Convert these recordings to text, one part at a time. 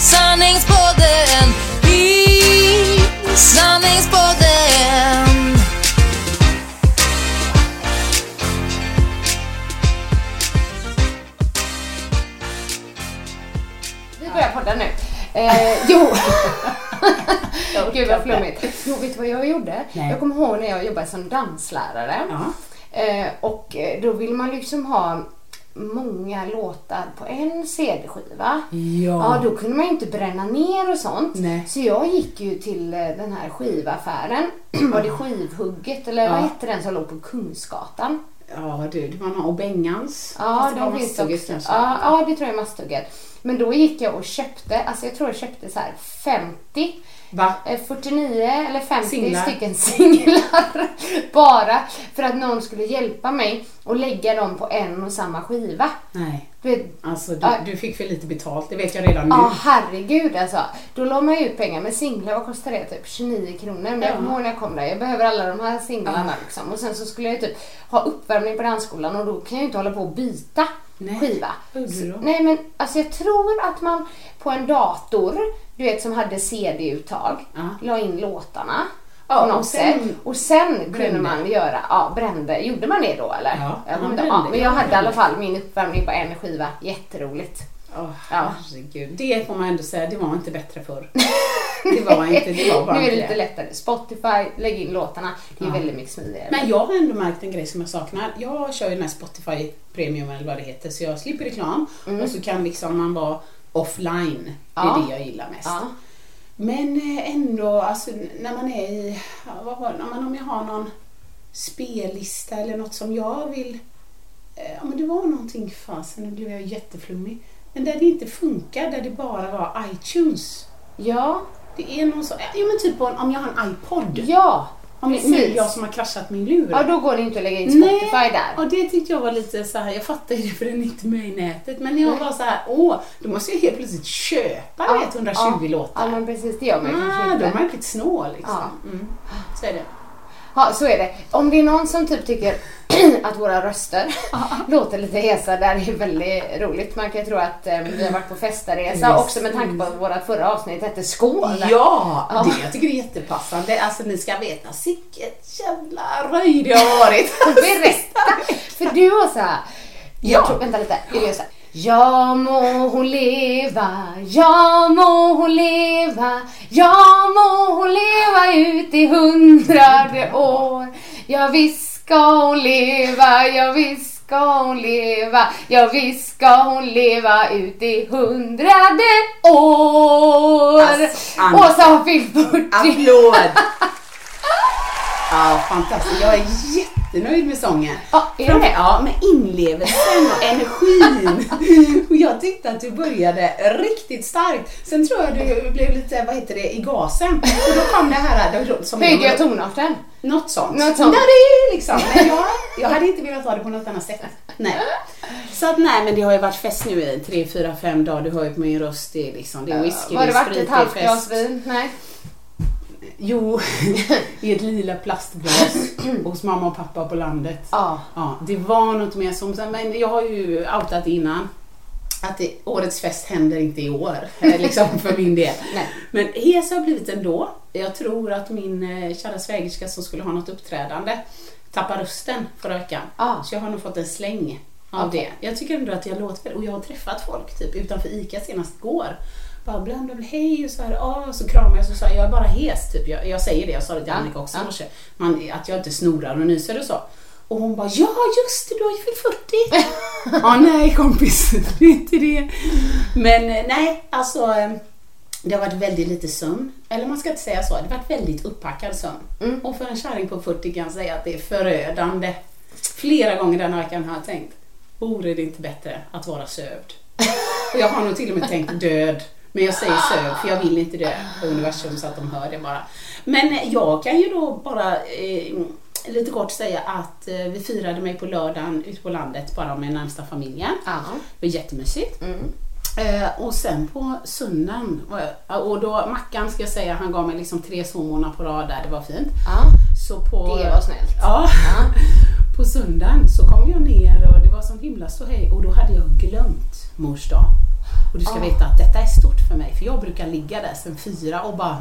sanningspodden i sanningspodden. Vi börjar podda nu. Eh, jo. Gud vad flummigt. Jo, vet du vad jag gjorde? Nej. Jag kommer ihåg när jag jobbade som danslärare. Ja. Eh, och eh, då vill man liksom ha många låtar på en CD-skiva. Ja. Ja, då kunde man ju inte bränna ner och sånt. Nej. Så jag gick ju till eh, den här skivaffären. Var det Skivhugget eller vad Ja. hette den som låg på Kungsgatan? Ja du, man har och Bengans. Ja, det de finns också. kanske. Ja, ja, det tror jag är Masthugget. Men då gick jag och köpte, alltså jag tror jag köpte så här 50 Va? eh, 49 eller 50 Singlar. stycken singlar bara för att någon skulle hjälpa mig och lägga dem på en och samma skiva. Nej. Du Alltså du, du fick för lite betalt, det vet jag redan nu. Ja, herregud alltså. Då la man ju ut pengar. Men singlar, vad kostar det? Typ 29 kronor. Men jag Ja. kommer ihåg när jag kom där. Jag behöver alla de här singlarna liksom. Och sen så skulle jag typ ha uppvärmning på dansskolan och då kan jag ju inte hålla på och byta Nej. skiva. Då? Nej men alltså jag tror att man på en dator, du vet som hade CD-uttag, Ja. la in låtarna. Ja, på något och sen sätt. Och sen kunde brände. man göra, ja brände. Gjorde man det då eller? Ja, inte. brände. ja, men jag Ja, hade i alla fall min uppvärmning på en skiva. Jätteroligt. Åh, Ja. herregud. Det får man ändå säga, det var inte bättre förr. Det var inte, det var bara nu är det lite lättare. Spotify, lägg in låtarna. Det är Ja. väldigt mycket smidigare. Men jag har ändå märkt en grej som jag saknar. Jag kör ju den här Spotify Premium eller vad det heter så jag slipper reklam och så kan liksom man vara offline. Det är Mm. Ja. det jag gillar mest. Ja. Men eh, ändå, alltså när man är i, vad var det, om jag har någon spellista eller något som jag vill, eh, ja men det var någonting fasen, nu blev jag jätteflummig. Men där det inte funkar, där det bara var iTunes. Ja, Det är någon så, ja men typ om jag har en iPod. ja, om precis. nu jag som har kraschat min lur. Ja, då går det inte att lägga in Spotify Nej, där. och det tyckte jag var lite så här. jag fattar ju det för den är inte med i nätet. Men jag var så här, åh, då måste jag helt plötsligt köpa Ja, du vet, 120 ja, låtar. Ja, men precis. Det gör man ah, kanske då är inte. man riktigt snål liksom. Ja. Mm. Så är det. Ja, så är det. Om det är någon som typ tycker att våra röster låter lite hesa, där är det väldigt roligt. Man kan ju tro att eh, vi har varit på festeresa Visst. också med tanke på att vårt förra avsnitt hette Skål. Ja, Ja. det jag tycker det är jättepassande. Alltså ni ska veta, sicket jävla röj det har varit. Berätta! För du var så här. Jag Ja. tror, vänta lite. Jag gör så här. Ja må hon leva, ja må hon leva, ja må hon leva ut i hundrade år. Ja visst ska hon leva, ja visst ska hon leva, ja visst ska hon leva ut i hundrade år. Alltså. Åsa har fyllt 40. Applåd! Ja, fantastiskt. Jag är jättenöjd med sången. Ja, är Fram- det? Ja, med inlevelsen och energin. Och jag tyckte att du började riktigt starkt. Sen tror jag du blev lite, vad heter det, i gasen. Och då kom det här då- som jag tonarten? Något sånt. Något sånt. Är det liksom. Men jag, jag hade inte velat ha det på något annat sätt. Nej. Så att nej, men det har ju varit fest nu i tre, fyra, fem dagar. Du hör ju på min röst. Det är liksom, det är whisky, Var det det är varit sprit, ett det är halvt fest. glas vin? Nej. Jo, i ett lila plastglas hos mamma och pappa på landet. Ja. Ja, det var något mer som, men jag har ju outat innan att det, årets fest händer inte i år, liksom för min del. Nej. Men hes har jag blivit ändå. Jag tror att min eh, kära svägerska som skulle ha något uppträdande tappade rösten förra veckan. Ah. Så jag har nog fått en släng av Okej. det. Jag tycker ändå att jag låter och jag har träffat folk typ utanför ICA senast igår. Bara bla bla bla, hej och så här, ah, så kramar jag så sa jag, är bara hes typ. Jag, jag säger det, jag sa det till Annika också ja. Man, att jag inte snorar och nyser och så. Och hon bara, ja just det, du har ju fyllt 40. Ja, nej kompis, det är inte det. Men eh, nej, alltså eh, det har varit väldigt lite sömn. Eller man ska inte säga så, det har varit väldigt upppackad sömn. Och för en kärring på 40 kan jag säga att det är förödande. Flera gånger den här veckan har jag tänkt, vore det inte bättre att vara sövd? Och jag har nog till och med tänkt död. Men jag säger sövd för jag vill inte dö på universum så att de hör det bara. Men eh, jag kan ju då bara eh, lite kort säga att eh, vi firade mig på lördagen ute på landet bara med närmsta familjen. Ja. Det var jättemysigt. Eh, och sen på söndagen, jag- och då Mackan ska jag säga, han gav mig liksom tre sovmorgnar på rad där, det var fint. Ja. Så på, Det var snällt. Ja. På söndagen så kom jag ner och det var sån himla ståhej och då hade jag glömt mors dag. Och du ska veta att detta är stort för mig för jag brukar ligga där sen fyra och bara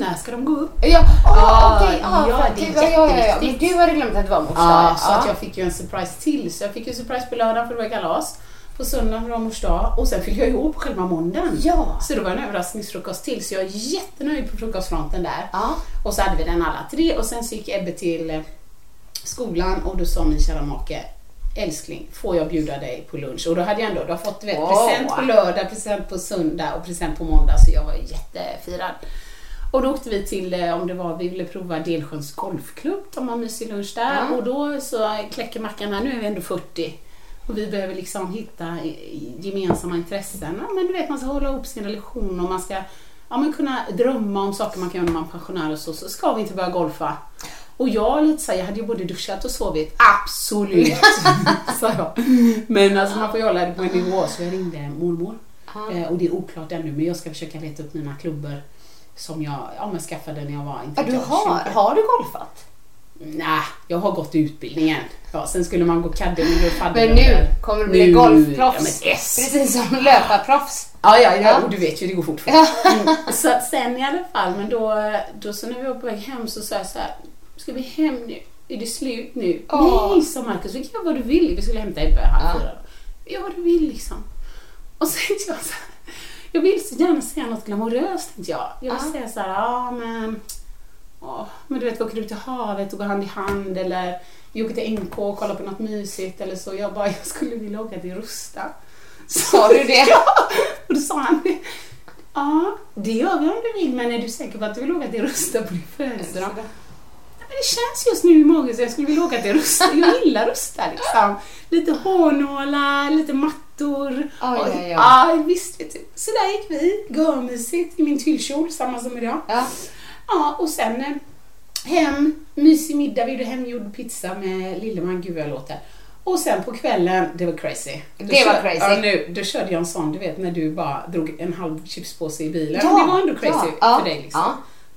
när ska de gå upp? Ja, Ja, oh, okej. Ja, ja, för att det är ja, ja, ja. Men du hade glömt att det var mors Ja, dag. så att jag fick ju en surprise till. Så jag fick ju surprise på lördagen för det var kalas. På söndagen det var mors dag och sen fyllde jag år på själva måndagen. Ja. Så det var en överraskningsfrukost till så jag är jättenöjd på frukostfronten där. Ja. Och så hade vi den alla tre och sen så gick Ebbe till eh, skolan och då sa min kära make Älskling, får jag bjuda dig på lunch? Och då hade jag ändå, har fått vet, Åh. present på lördag, present på söndag och present på måndag så jag var jättefirad. Och då åkte vi till, eh, om det var, vi ville prova Delsjöns golfklubb, ta en mysig lunch där. Ja. Och då så kläcker Mackan här, nu är vi ändå 40. Och vi behöver liksom hitta gemensamma intressen. Ja, men du vet, man ska hålla ihop sin relation och man ska ja, men kunna drömma om saker man kan göra när man är pensionär och så. Så ska vi inte börja golfa. Och jag lite så här, jag hade ju både duschat och sovit. Absolut, sa jag. Men alltså man får ju hålla det på en nivå. Så jag ringde mormor. Eh, och det är oklart ännu, men jag ska försöka leta upp mina klubbor som jag ja, men skaffade när jag var inte du har, 20. har du golfat? Nej, jag har gått utbildningen. Ja, sen skulle man gå caddy och fadder. Men nu kommer du bli Nu- golfproffs. Ja, men yes. Precis som löparproffs. Ja, ja, ja, och du vet ju, det går fort mm. Så sen i alla fall, men då, då så när vi var på väg hem så sa jag så här, ska vi hem nu? Är det slut nu? Åh. Nej, sa Markus, vi kan göra vad du vill. Vi skulle hämta Ebbe halv Ja. fyra. Gör vad du vill liksom. Och så tänkte jag så här, jag vill så gärna säga något glamoröst tänkte jag. Jag vill Ja. säga så här, ja men, åh, men du vet vi åker ut till havet och går hand i hand eller vi åker till NK och kollar på något mysigt eller så. Jag bara, jag skulle vilja åka till Rusta. Sa du det? Ja, och då sa han det. Ja, det gör vi om du vill, men är du säker på att du vill åka till Rusta på din födelsedag? Ja, det känns just nu i magen så jag skulle vilja åka till Rusta. Jag gillar Rusta liksom. Lite hårnålar, lite mattor. Och- oj, oj. Ja, visst vet du. Så där gick vi. Görmysigt i min tyllkjol, samma som idag. Ja. Ja, och sen eh, hem, mysig middag, vi gjorde hemgjord pizza med Lilleman, gud vad jag låter. Och sen på kvällen, det var crazy. Då Det var crazy. Ja, nu, då körde jag en sån, du vet när du bara drog en halv chipspåse i bilen. Ja, det var ändå crazy ja, ja, för dig liksom.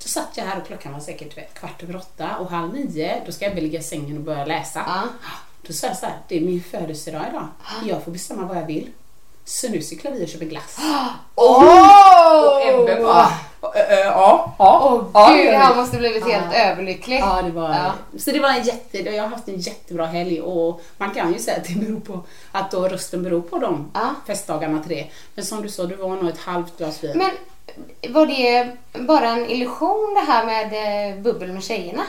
Då satt jag här och klockan var säkert kvart över åtta och halv nio, då ska jag väl ligga i sängen och börja läsa. Ja. Då sa jag så här, det är min födelsedag idag. Jag får bestämma vad jag vill. Så nu cyklar vi och köper glass. Åh! Och Ebbe bara, "Ö, ö, ja, ja. Åh ja, gud, han vi." måste blivit helt Ja. överlycklig. Ja, det var, Ja. Så det var en jätte, jag har haft en jättebra helg och man kan ju säga att det beror på att då rösten beror på de Ja. festdagarna till det. Men som du sa, du var nog ett halvt glas vin. Men var det bara en illusion det här med eh, bubbel med tjejerna?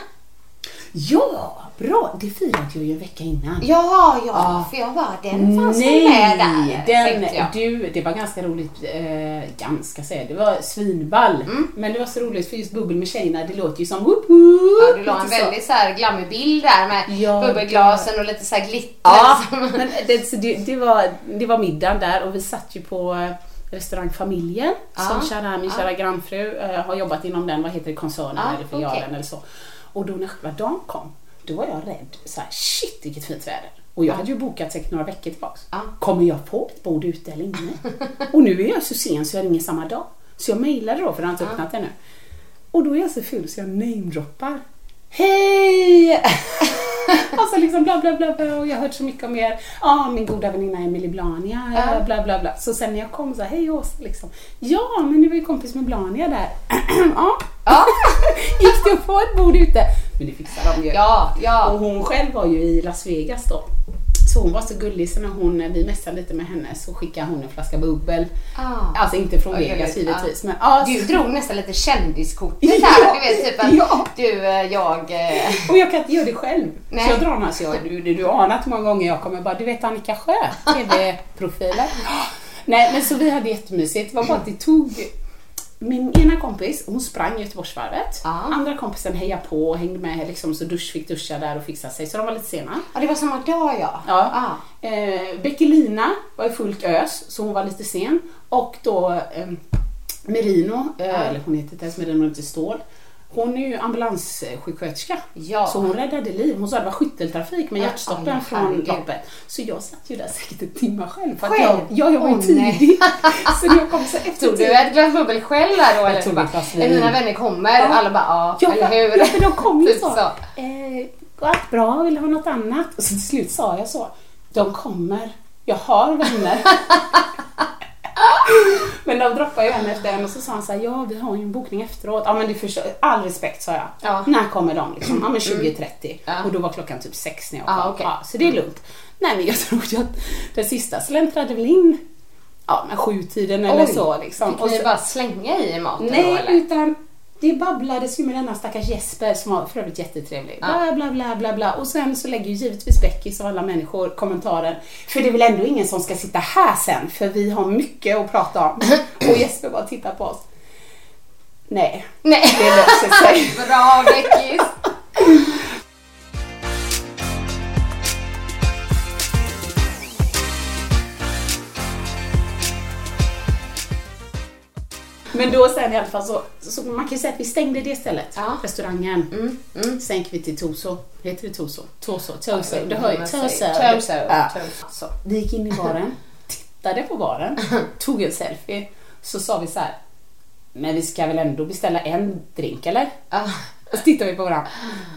Ja, bra. Det firade jag ju en vecka innan. Ja, ja, Ja. för jag bara, den fanns väl med där, den, du, det var ganska roligt, eh, ganska säger det var svinball. Mm. Men det var så roligt för just bubbel med tjejerna, det låter ju som whoop whoop. Ja, du la en så. väldigt så här glammig bild där med Ja, bubbelglasen och lite så här glitter. Ja, men det, det, det, var, det var middagen där och vi satt ju på eh, restaurang Familjen som kära, min kära grannfru eh, har jobbat inom den, vad heter det, koncernen Ja, eller filialen okej. eller så. Och då när själva dagen kom, då var jag rädd. Så här, shit vilket fint väder. Och jag hade ju bokat säkert några veckor tillbaks. Kommer jag få ett bord ute eller inne? och nu är jag så sen så jag ringer samma dag. Så jag mejlade då, för jag har inte öppnat ännu. Och då är jag så full så jag namedroppar. Hej! alltså liksom bla bla bla bla och jag har hört så mycket om er. Ja, min goda väninna Emily Blania, Ja. bla bla bla. Så sen när jag kom så hej Åsa liksom. Ja, men du var ju kompis med Blania där. ja. Ja. Gick det att få ett bord ute? Men det fixade de ju. Ja, ja. Och hon själv var ju i Las Vegas då. Så hon var så gullig så när hon, vi mässade lite med henne så skickade hon en flaska bubbel. Ah. Alltså inte från Vad Vegas givetvis ja. men ja, Du så- drog nästan lite kändiskortet Ja. här. Du vet typ att Ja. du, eh, jag... eh, Och jag kan inte göra det själv. Nej. Så jag drar alltså, jag, du, du, du anar hur många gånger jag kommer bara, du vet Annika Sjö, TV-profiler. Nej men så vi hade jättemysigt. Det var bara att det tog min ena kompis, hon sprang Göteborgsvarvet. Ja. Andra kompisen hejade på och hängde med liksom, så dusch fick duscha där och fixa sig. Så de var lite sena. Ja, det var samma dag ja. Ja. Ah. Eh, Beckelina var i fullt ös, så hon var lite sen. Och då eh, Merino, eh, eller hon heter inte ens Merino, hon heter Stål. Hon är ju ambulanssjuksköterska. Ja. Så hon räddade liv. Hon sa det var skytteltrafik med Ja, hjärtstoppen ja, från loppet. Så jag satt ju där säkert en timme själv. För Själv? jag, ja, jag var ju nej. tidig. så jag kom så efter Tog du ett glas bubbel själv där då? eller? tog Bara, ett glas "Eh, vin." Mina vänner kommer. Alla bara ja, Ja, eller hur? Ja, för de kom ju Typ så. så. Eh, bra, vill ha något annat? Och så till slut sa jag så. De kommer. Jag har vänner. men de droppade ju en efter en och så sa han så här, ja vi har ju en bokning efteråt. Ja men du förstår, all respekt sa jag. Ja. När kommer de liksom? Ja men 20.30. Ja. Och då var klockan typ sex när jag Ja, kom. okej. Ja, så det är lugnt. Nej men jag tror ju att den sista släntrade väl in ja men sjutiden eller Oj. så liksom. Fick Och ni så- bara slänga i maten då Nej, eller? utan det babblades ju med denna stackars Jesper som var för övrigt jättetrevlig. Bla, bla, bla, bla, bla. Och sen så lägger ju givetvis Beckis och alla människor kommentarer. För det är väl ändå ingen som ska sitta här sen, för vi har mycket att prata om. Och Jesper bara tittar på oss. Nej, Nej. det löser sig. Bra Beckis! Men då sen i alla fall så, så man kan ju säga att vi stängde det stället, Ja. restauranger. Mm, mm. Sen gick vi till Toso. Heter det Toso? Toso. Toso. Du hör ju. Toso. Toso. Vi gick in i baren, tittade på baren, tog en selfie. Så sa vi så här. Men vi ska väl ändå beställa en drink eller? Ja. Och så tittade vi på varandra.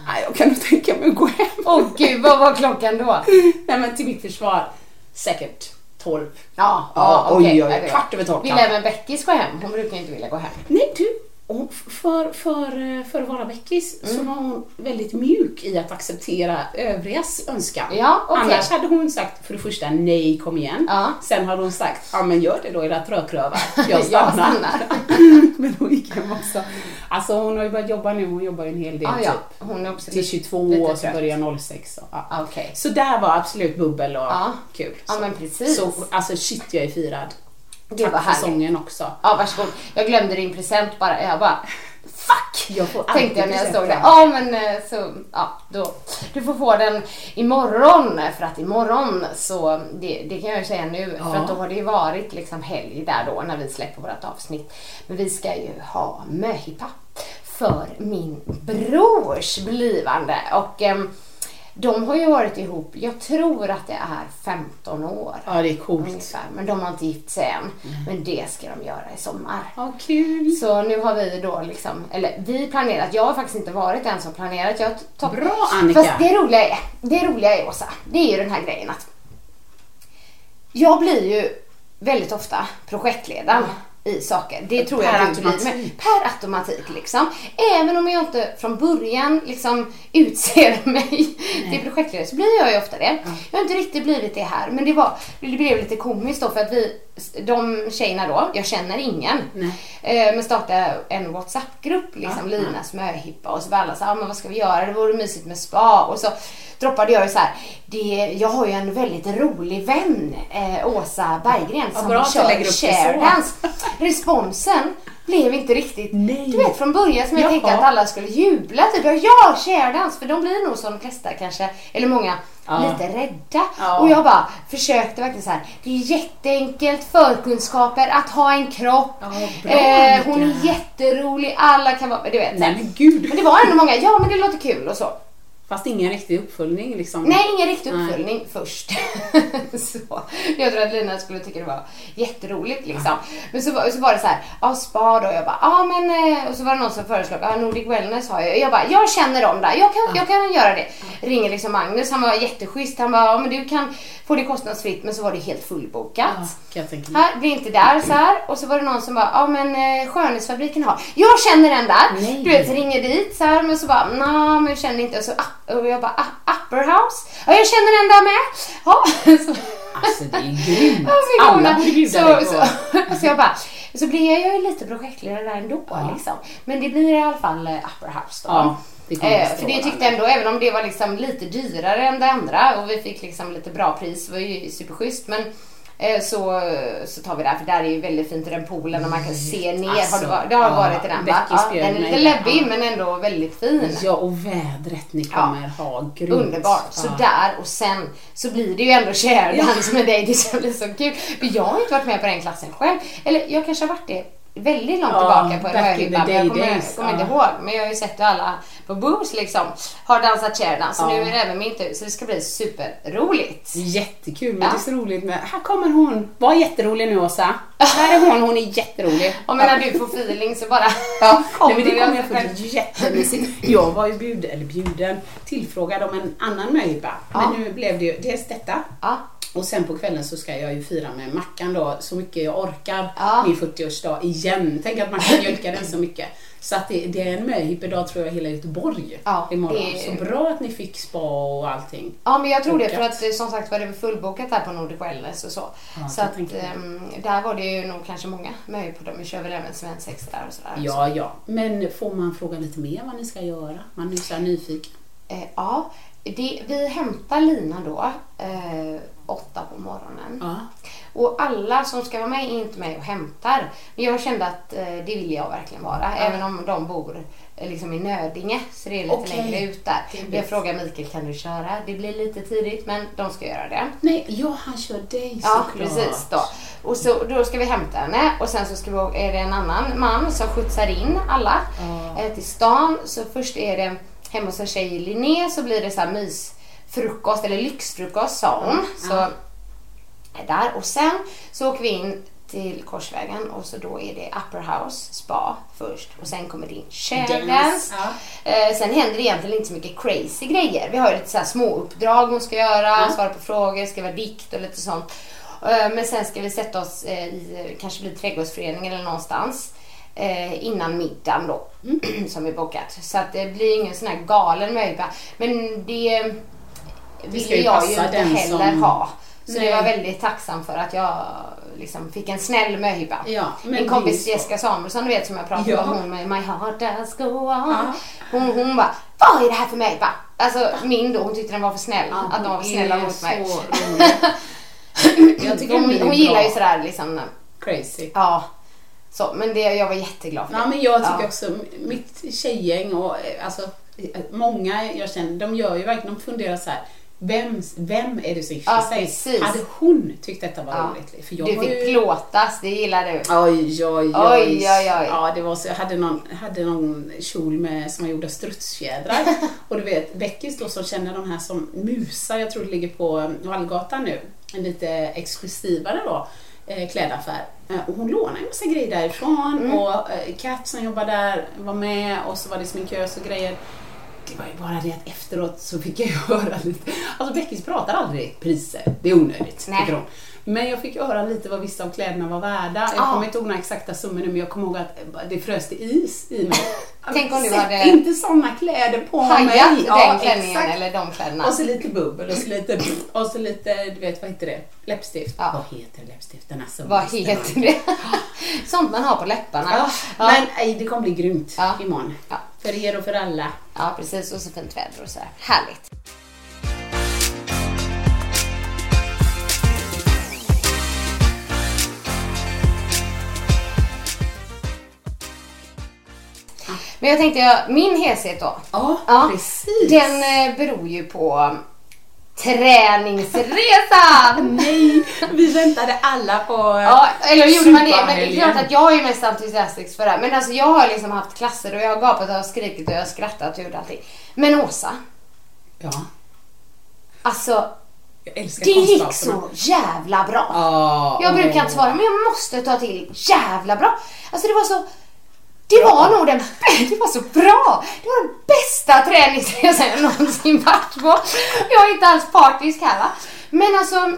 Nej, jag kan nog tänka mig att gå hem. Åh gud, vad var klockan då? Nej men till mitt försvar, säkert 12. Ja, Ja, okej. oj, oj, Ja, oj, det var- kvart över tolv Vill även Beckis gå hem? Hon brukar inte vilja gå hem. Nej du, hon- för, för, för att vara Beckis så Mm. var hon väldigt mjuk i att acceptera övrigas önskan. Ja, okej. Annars hade hon sagt för det första nej, kom igen. Ja. Sen hade hon sagt, ja men gör det då era trökrövar. Jag Jag stannar. stannar. men hon gick hem också. Alltså hon har ju börjat jobba nu, hon jobbar ju en hel del Ah, ja. typ. Hon är också Till lite- 22 lite och så börjar 06. Och, ja. Ah, Okej. Så där var absolut bubbel och Ja. kul. Ja, Så. men precis. Så alltså shit jag är firad. Gud, Tack vad för sången också. Ja, varsågod. Jag glömde din present bara. Jag bara, fuck! Jag får Tänkte jag när jag stod där. Ja, men eh, så, ja, då. Du får få den imorgon. För att imorgon så, det, det kan jag ju säga nu. För att då har det ju varit liksom helg där då när vi släpper vårt avsnitt. Men vi ska ju ha möhippa för min brors blivande. Och ehm, de har ju varit ihop, jag tror att det är 15 år. Ja det är coolt. Ungefär. Men de har inte gift sig än. Men det ska de göra i sommar. Ja kul. Så nu har vi då liksom, eller vi planerat, jag har faktiskt inte varit den som planerat. Jag tagit- Bra, Annika. Fast det roliga är, det roliga är Åsa, det är ju den här grejen att jag blir ju väldigt ofta projektledaren i saker. Det tror Per jag du blir med. Per automatik liksom. Även om jag inte från början liksom utser mig till projektledare så blir jag ju ofta det. Jag har inte riktigt blivit det här men det, var, det blev lite komiskt då för att vi, de tjejerna då, jag känner ingen. Eh, men startade en WhatsApp-grupp, liksom Linas möhippa och så var alla så här, ah, men vad ska vi göra? Det vore mysigt med spa och så droppade jag ju så här, det, jag har ju en väldigt rolig vän, eh, Åsa Berggren, som lägger kör sharedance. Responsen blev inte riktigt, Nej. du vet från början som jag Jaha. tänkte att alla skulle jubla, typ ja, sharedance, för de blir nog som de flesta kanske, eller många, Ja. lite rädda. Ja. Och jag bara försökte verkligen så här. det är jätteenkelt, förkunskaper, att ha en kropp. Ja, eh, hon är jätterolig, alla kan vara, du vet. Nej men gud. Men det var ändå många, ja men det låter kul och så. Fast ingen riktig uppföljning liksom. Nej, ingen riktig Nej. uppföljning först. så. Jag tror att Lina skulle tycka det var jätteroligt liksom. Men så, var- så var det så här, ja spa då. Jag bara, ja men, eh, och så var det någon som föreslog, ja Nordic Wellness har jag. Jag bara, jag känner dem där, jag kan, jag kan göra det. Ringer liksom Magnus, han var jätteschysst. Han bara, ja men du kan få det kostnadsfritt. Men så var det helt fullbokat. Ja. Här, blir inte där så här. Och så var det någon som bara, ja men eh, skönhetsfabriken har. Jag känner den där. Nej. Du vet, ringer dit så här, men så bara, nej men jag känner inte. Och, så, ah, och jag bara, ah, upper house. Ja, jag känner den där med. Ja, så, Alltså det är grymt. ja, Alla borde så, så, så jag bara, så blir jag ju lite projektledare där ändå liksom. Men det blir i alla fall eh, upper house då. Ja, det Eh, för det tyckte ändå, även om det var liksom lite dyrare än det andra och vi fick liksom lite bra pris, det var ju superschysst. Men så, så tar vi där, för där är ju väldigt fint i den poolen och man kan se ner. har Alltså, du, varit- det har ja, varit i den va? Ja, den är lite läbbig ja. men ändå väldigt fin. Ja, och vädret ni kommer ha. Grymt. Underbart. Så Ja. där och sen så blir det ju ändå sharedance med dig. Det ska bli så kul. För jag har inte varit med på den klassen själv. Eller jag kanske har varit det väldigt långt Ja, tillbaka på men Jag kommer, days, kommer inte ja. ihåg. Men jag har ju sett hur alla på Boos liksom har dansat sharedance. Så Ja. nu är det även min tur. Så det ska bli superroligt. Jättekul, men Ja. det är så roligt med... Här kommer hon. Var jätterolig nu Åsa. Här är hon, hon är jätterolig. Och men när du får feeling så bara Ja, nej, men det kommer kommer jag jag få jättemysigt. Jag var ju bjuden, eller bjuden, tillfrågad om en annan möhippa. Ja. Men nu blev det ju dels detta. Och sen på kvällen så ska jag ju fira med Mackan då, så mycket jag orkar, Ja. min 40-årsdag igen. Tänk att man kan mjölka den så mycket. Så att det, det är en möhippedag tror jag hela Göteborg Ja, imorgon. det- Så bra att ni fick spa och allting. Ja men jag tror det Bokat. för att som sagt var det fullbokat här på Nordic Wellness och så. Ja, så att det. ehm, där var det ju nog kanske många dem. Vi kör väl även svensex där och sådär. Ja, ja. Men får man fråga lite mer vad ni ska göra? Man är ju så nyfiken. Eh, ja, det, vi hämtar Lina då eh, åtta på morgonen. Ja. Och alla som ska vara med är inte med och hämtar. Men jag kände att eh, det vill jag verkligen vara. Även om de bor eh, liksom i Nödinge. Så det är lite Okej. längre ut där. Jag frågar Mikael, kan du köra? Det blir lite tidigt men de ska göra det. Nej, ja han kör dig Ja, såklart. precis då. Och så, då ska vi hämta henne och sen så ska vi, är det en annan man som skjutsar in alla eh, till stan. Så först är det hemma hos en tjej i Linné så blir det så här mysfrukost eller lyxfrukost sa hon. Så är där och sen så åker vi in till Korsvägen och så då är det Upper House Spa först och sen kommer det in Sharedance. Dance, ja. Eh, sen händer det egentligen inte så mycket crazy grejer. Vi har lite så här små uppdrag hon ska göra, svara på frågor, skriva dikt och lite sånt. Eh, men sen ska vi sätta oss eh, i, eh, kanske blir trädgårdsföreningen eller någonstans. Innan middagen då, som är bokat. Så att det blir ingen sån här galen möjlighet. Men det vill ska ju jag ju inte heller som- ha. Så Nej. det var väldigt tacksam för att jag liksom fick en snäll möhippa. Ja, Min kompis. Jessica Samuelsson, du vet som jag pratade Ja. om, hon med My heart does go on. Ja. Hon, hon bara, vad är det här för möhippa? Alltså min då, hon tyckte den var för snäll. att de var för snälla mot mig. Jag tycker Hon, hon, gillar ju sådär liksom, Crazy. ja. Så, men det, jag var jätteglad för Ja, det. men jag tycker Ja. också, mitt tjejgäng och eh, alltså, eh, många jag känner, de gör ju verkligen, de funderar så här. Vem, vem är det som gifter Ja, sig? precis. Hade hon tyckt detta var Ja. roligt? För jag Du fick ju... plåtas, det gillar du. Oj, oj, oj. Oj, oj, oj. Ja, det var så, jag hade någon, hade någon kjol med, som var gjord av strutsfjädrar. och du vet, Beckis då som känner de här som musar, jag tror det ligger på Vallgatan nu, en lite exklusivare då, eh, klädaffär. Eh, och hon lånade en massa grejer därifrån Mm. och eh, Kat som jobbar där var med och så var det sminkös och grejer. Det var ju bara det att efteråt så fick jag ju höra lite, alltså Beckis pratar aldrig priser, det är onödigt tycker hon. Men jag fick höra lite vad vissa av kläderna var värda. Jag Ja. kommer inte ihåg några exakta summor nu men jag kommer ihåg att det frös till is i mig. Tänk om du Sätt hade inte sådana kläder på mig. Hajat den Ja, klänningen exakt. eller de kläderna. Och så lite bubbel och så lite, och så lite, du vet vad heter det? Läppstift. Ja. Vad heter läppstiften? Alltså, Vad heter man- det? Sånt man har på läpparna. Ja. Men nej, det kommer bli grymt Ja. imorgon. Ja. För er och för alla. Ja, precis. Och så fint väder och så här. Härligt. Men jag tänkte, min heshet då. Ja, Ja, precis. Den eh, beror ju på träningsresan. Nej, vi väntade alla på Ja, eller gjorde man det? Men det är klart att jag är mest entusiastisk för det här. Men alltså jag har liksom haft klasser och jag har gapat och jag har skrikit och jag har skrattat och gjort allting. Men Åsa, Ja, alltså jag älskar det gick så jävla bra. Ja, Jag brukar inte svara men jag måste ta till jävla bra. Alltså det var så det var nog den det var så bra. Det var den bästa träningsresan jag någonsin varit på. Jag är inte alls partisk här va. Men alltså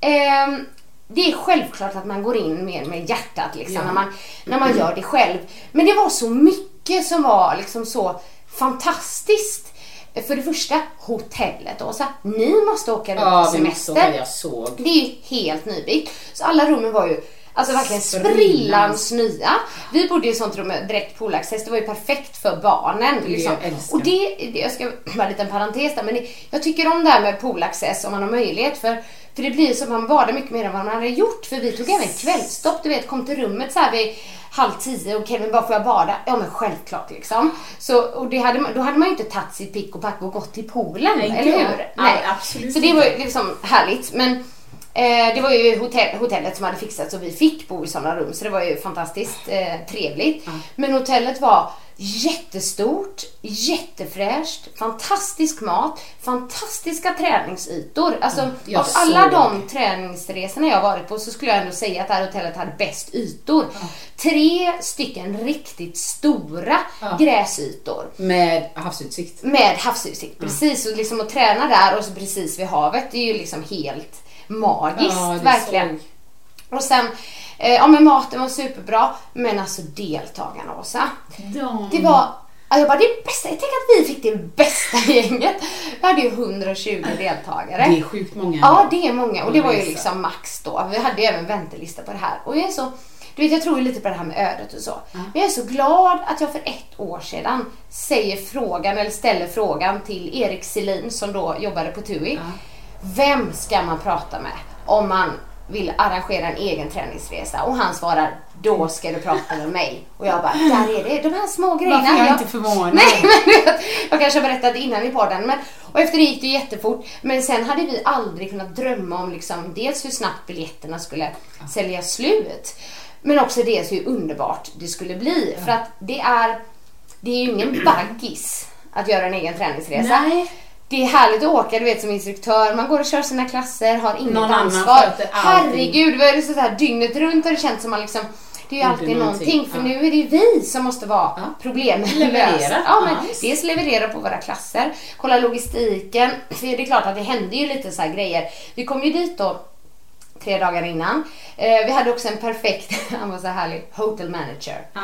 ehm, det är självklart att man går in mer med hjärtat liksom, Ja. när, man, när man gör det själv. Men det var så mycket som var liksom så fantastiskt. För det första, hotellet. Åsa, ni måste åka runt Ja, på vi måste semester. åka, jag såg. Det är ju helt nybyggt. Så alla rummen var ju Alltså verkligen Sprillans. nya. Vi bodde i ett sånt rum med direkt poolaccess. Det var ju perfekt för barnen. Liksom. älskar. Och det, det, jag ska bara en liten parentes där, men det, jag tycker om det här med poolaccess om man har möjlighet. För, för det blir så att man badar mycket mer än vad man hade gjort. För vi tog även kvällsstopp, du vet, kom till rummet så här vid halv tio och Kevin bara får jag bada? Ja men självklart liksom. Så, och det hade, då hade man ju inte tagit sitt pick och pack och gått till poolen, Nej, eller hur? Ja, absolut Så det var ju liksom härligt. Men eh, det var ju hotell, hotellet som hade fixat så vi fick bo i sådana rum så det var ju fantastiskt eh, trevligt. Men hotellet var jättestort, jättefräscht, fantastisk mat, fantastiska träningsytor. Alltså jag av alla de träningsresorna jag varit på så skulle jag ändå säga att det här hotellet hade bäst ytor. Tre stycken riktigt stora gräsytor Med havsutsikt. med havsutsikt. Precis, och liksom att träna där och så precis vid havet det är ju liksom helt magiskt Ja, verkligen. såg. Och sen, eh, ja men maten var superbra, men alltså deltagarna Åsa. De... Det var, ja, jag bara det bästa, jag tänker att vi fick det bästa gänget. Vi hade ju 120 deltagare. Det är sjukt många. Ja, det är många och det var ju liksom max då. Vi hade ju även väntelista på det här. Och jag är så, du vet jag tror ju lite på det här med ödet och så. Men jag är så glad att jag för ett år sedan säger frågan, eller ställer frågan till Erik Selin som då jobbade på TUI. Vem ska man prata med om man vill arrangera en egen träningsresa? Och han svarar, då ska du prata med mig. Och jag bara, där är det, de här små grejerna. Varför är jag Jag- inte förvånad? Nej, men jag kanske har berättat innan i podden. Men, och efter det gick det jättefort. Men sen hade vi aldrig kunnat drömma om liksom, dels hur snabbt biljetterna skulle sälja slut. Men också dels hur underbart det skulle bli. För att det är, det är ju ingen baggis att göra en egen träningsresa. Nej. Det är härligt att åka, du vet som instruktör. Man går och kör sina klasser, har inget Någon ansvar. Herregud, vad är det så här dygnet runt har det känts som man liksom det är ju alltid någonting, någonting, för ja. nu är det ju vi som måste vara Ja. problemlösa. Leverera, Ja, men visst. dels leverera på våra klasser, kolla logistiken. För det är klart att det hände ju lite så här grejer. Vi kom ju dit då tre dagar innan. Eh, vi hade också en perfekt, han var så härlig, hotel manager. Ja.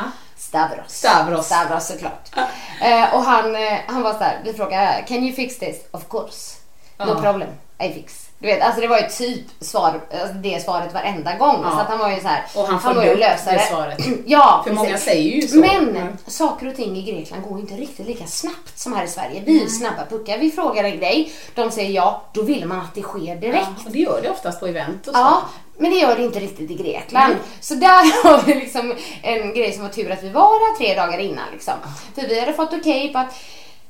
Stavros. Stavros. Stavros såklart. Eh, och han, eh, han var så här, vi frågade, can you fix this? Of course. No problem, I fix. Du vet, alltså det var ju typ svar, alltså det svaret varenda gång. Ja. Så att han var ju så här, Och han var ju lösare. det svaret. ja, För många precis. säger ju så. Men Mm. saker och ting i Grekland går ju inte riktigt lika snabbt som här i Sverige. Vi är ju snabba puckar. Vi frågar en grej, de säger ja, då vill man att det sker direkt. Ja, och det gör det oftast på event och så. Ja, men det gör det inte riktigt i Grekland. Så där har vi liksom en grej som var tur att vi var där tre dagar innan. Liksom. För vi hade fått okej på att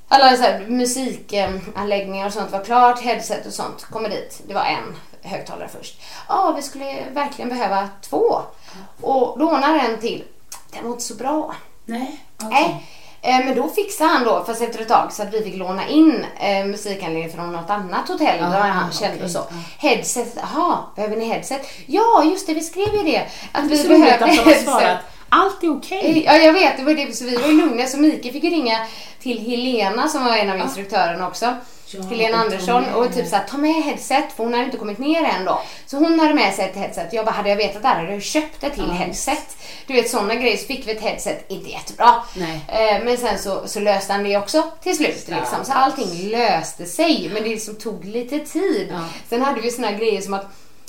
alla så här, musikanläggningar och sånt var klart, headset och sånt kommer dit. Det var en högtalare först. Ja, vi skulle verkligen behöva två. Och då ordnar en till. Den var inte så bra. Nej. okej. Nej. Eh, Men då fixade han då, fast efter ett tag, så att vi fick låna in eh, musikanläggning från något annat hotell där Ah, han kände okej, och så. ja. Headset, jaha, behöver ni headset? Ja, just det, vi skrev ju det. Att Det vi behövde headset. svarat Allt är okej. Ja, jag vet. Det var det, så vi var ju lugna. Så Mikael fick ringa till Helena som var en av instruktörerna också. Ja, Helena Andersson och typ såhär, ta med headset för hon hade inte kommit ner än då. Så hon hade med sig ett headset. Jag bara, hade jag vetat det här hade jag köpt ett till Ja, headset. Du vet sådana grejer. Så fick vi ett headset, inte jättebra. Nej. Eh, men sen så, så löste han det också till slut. Ja. Liksom. Så allting löste sig. Men det liksom tog lite tid. Sen hade vi såna grejer som att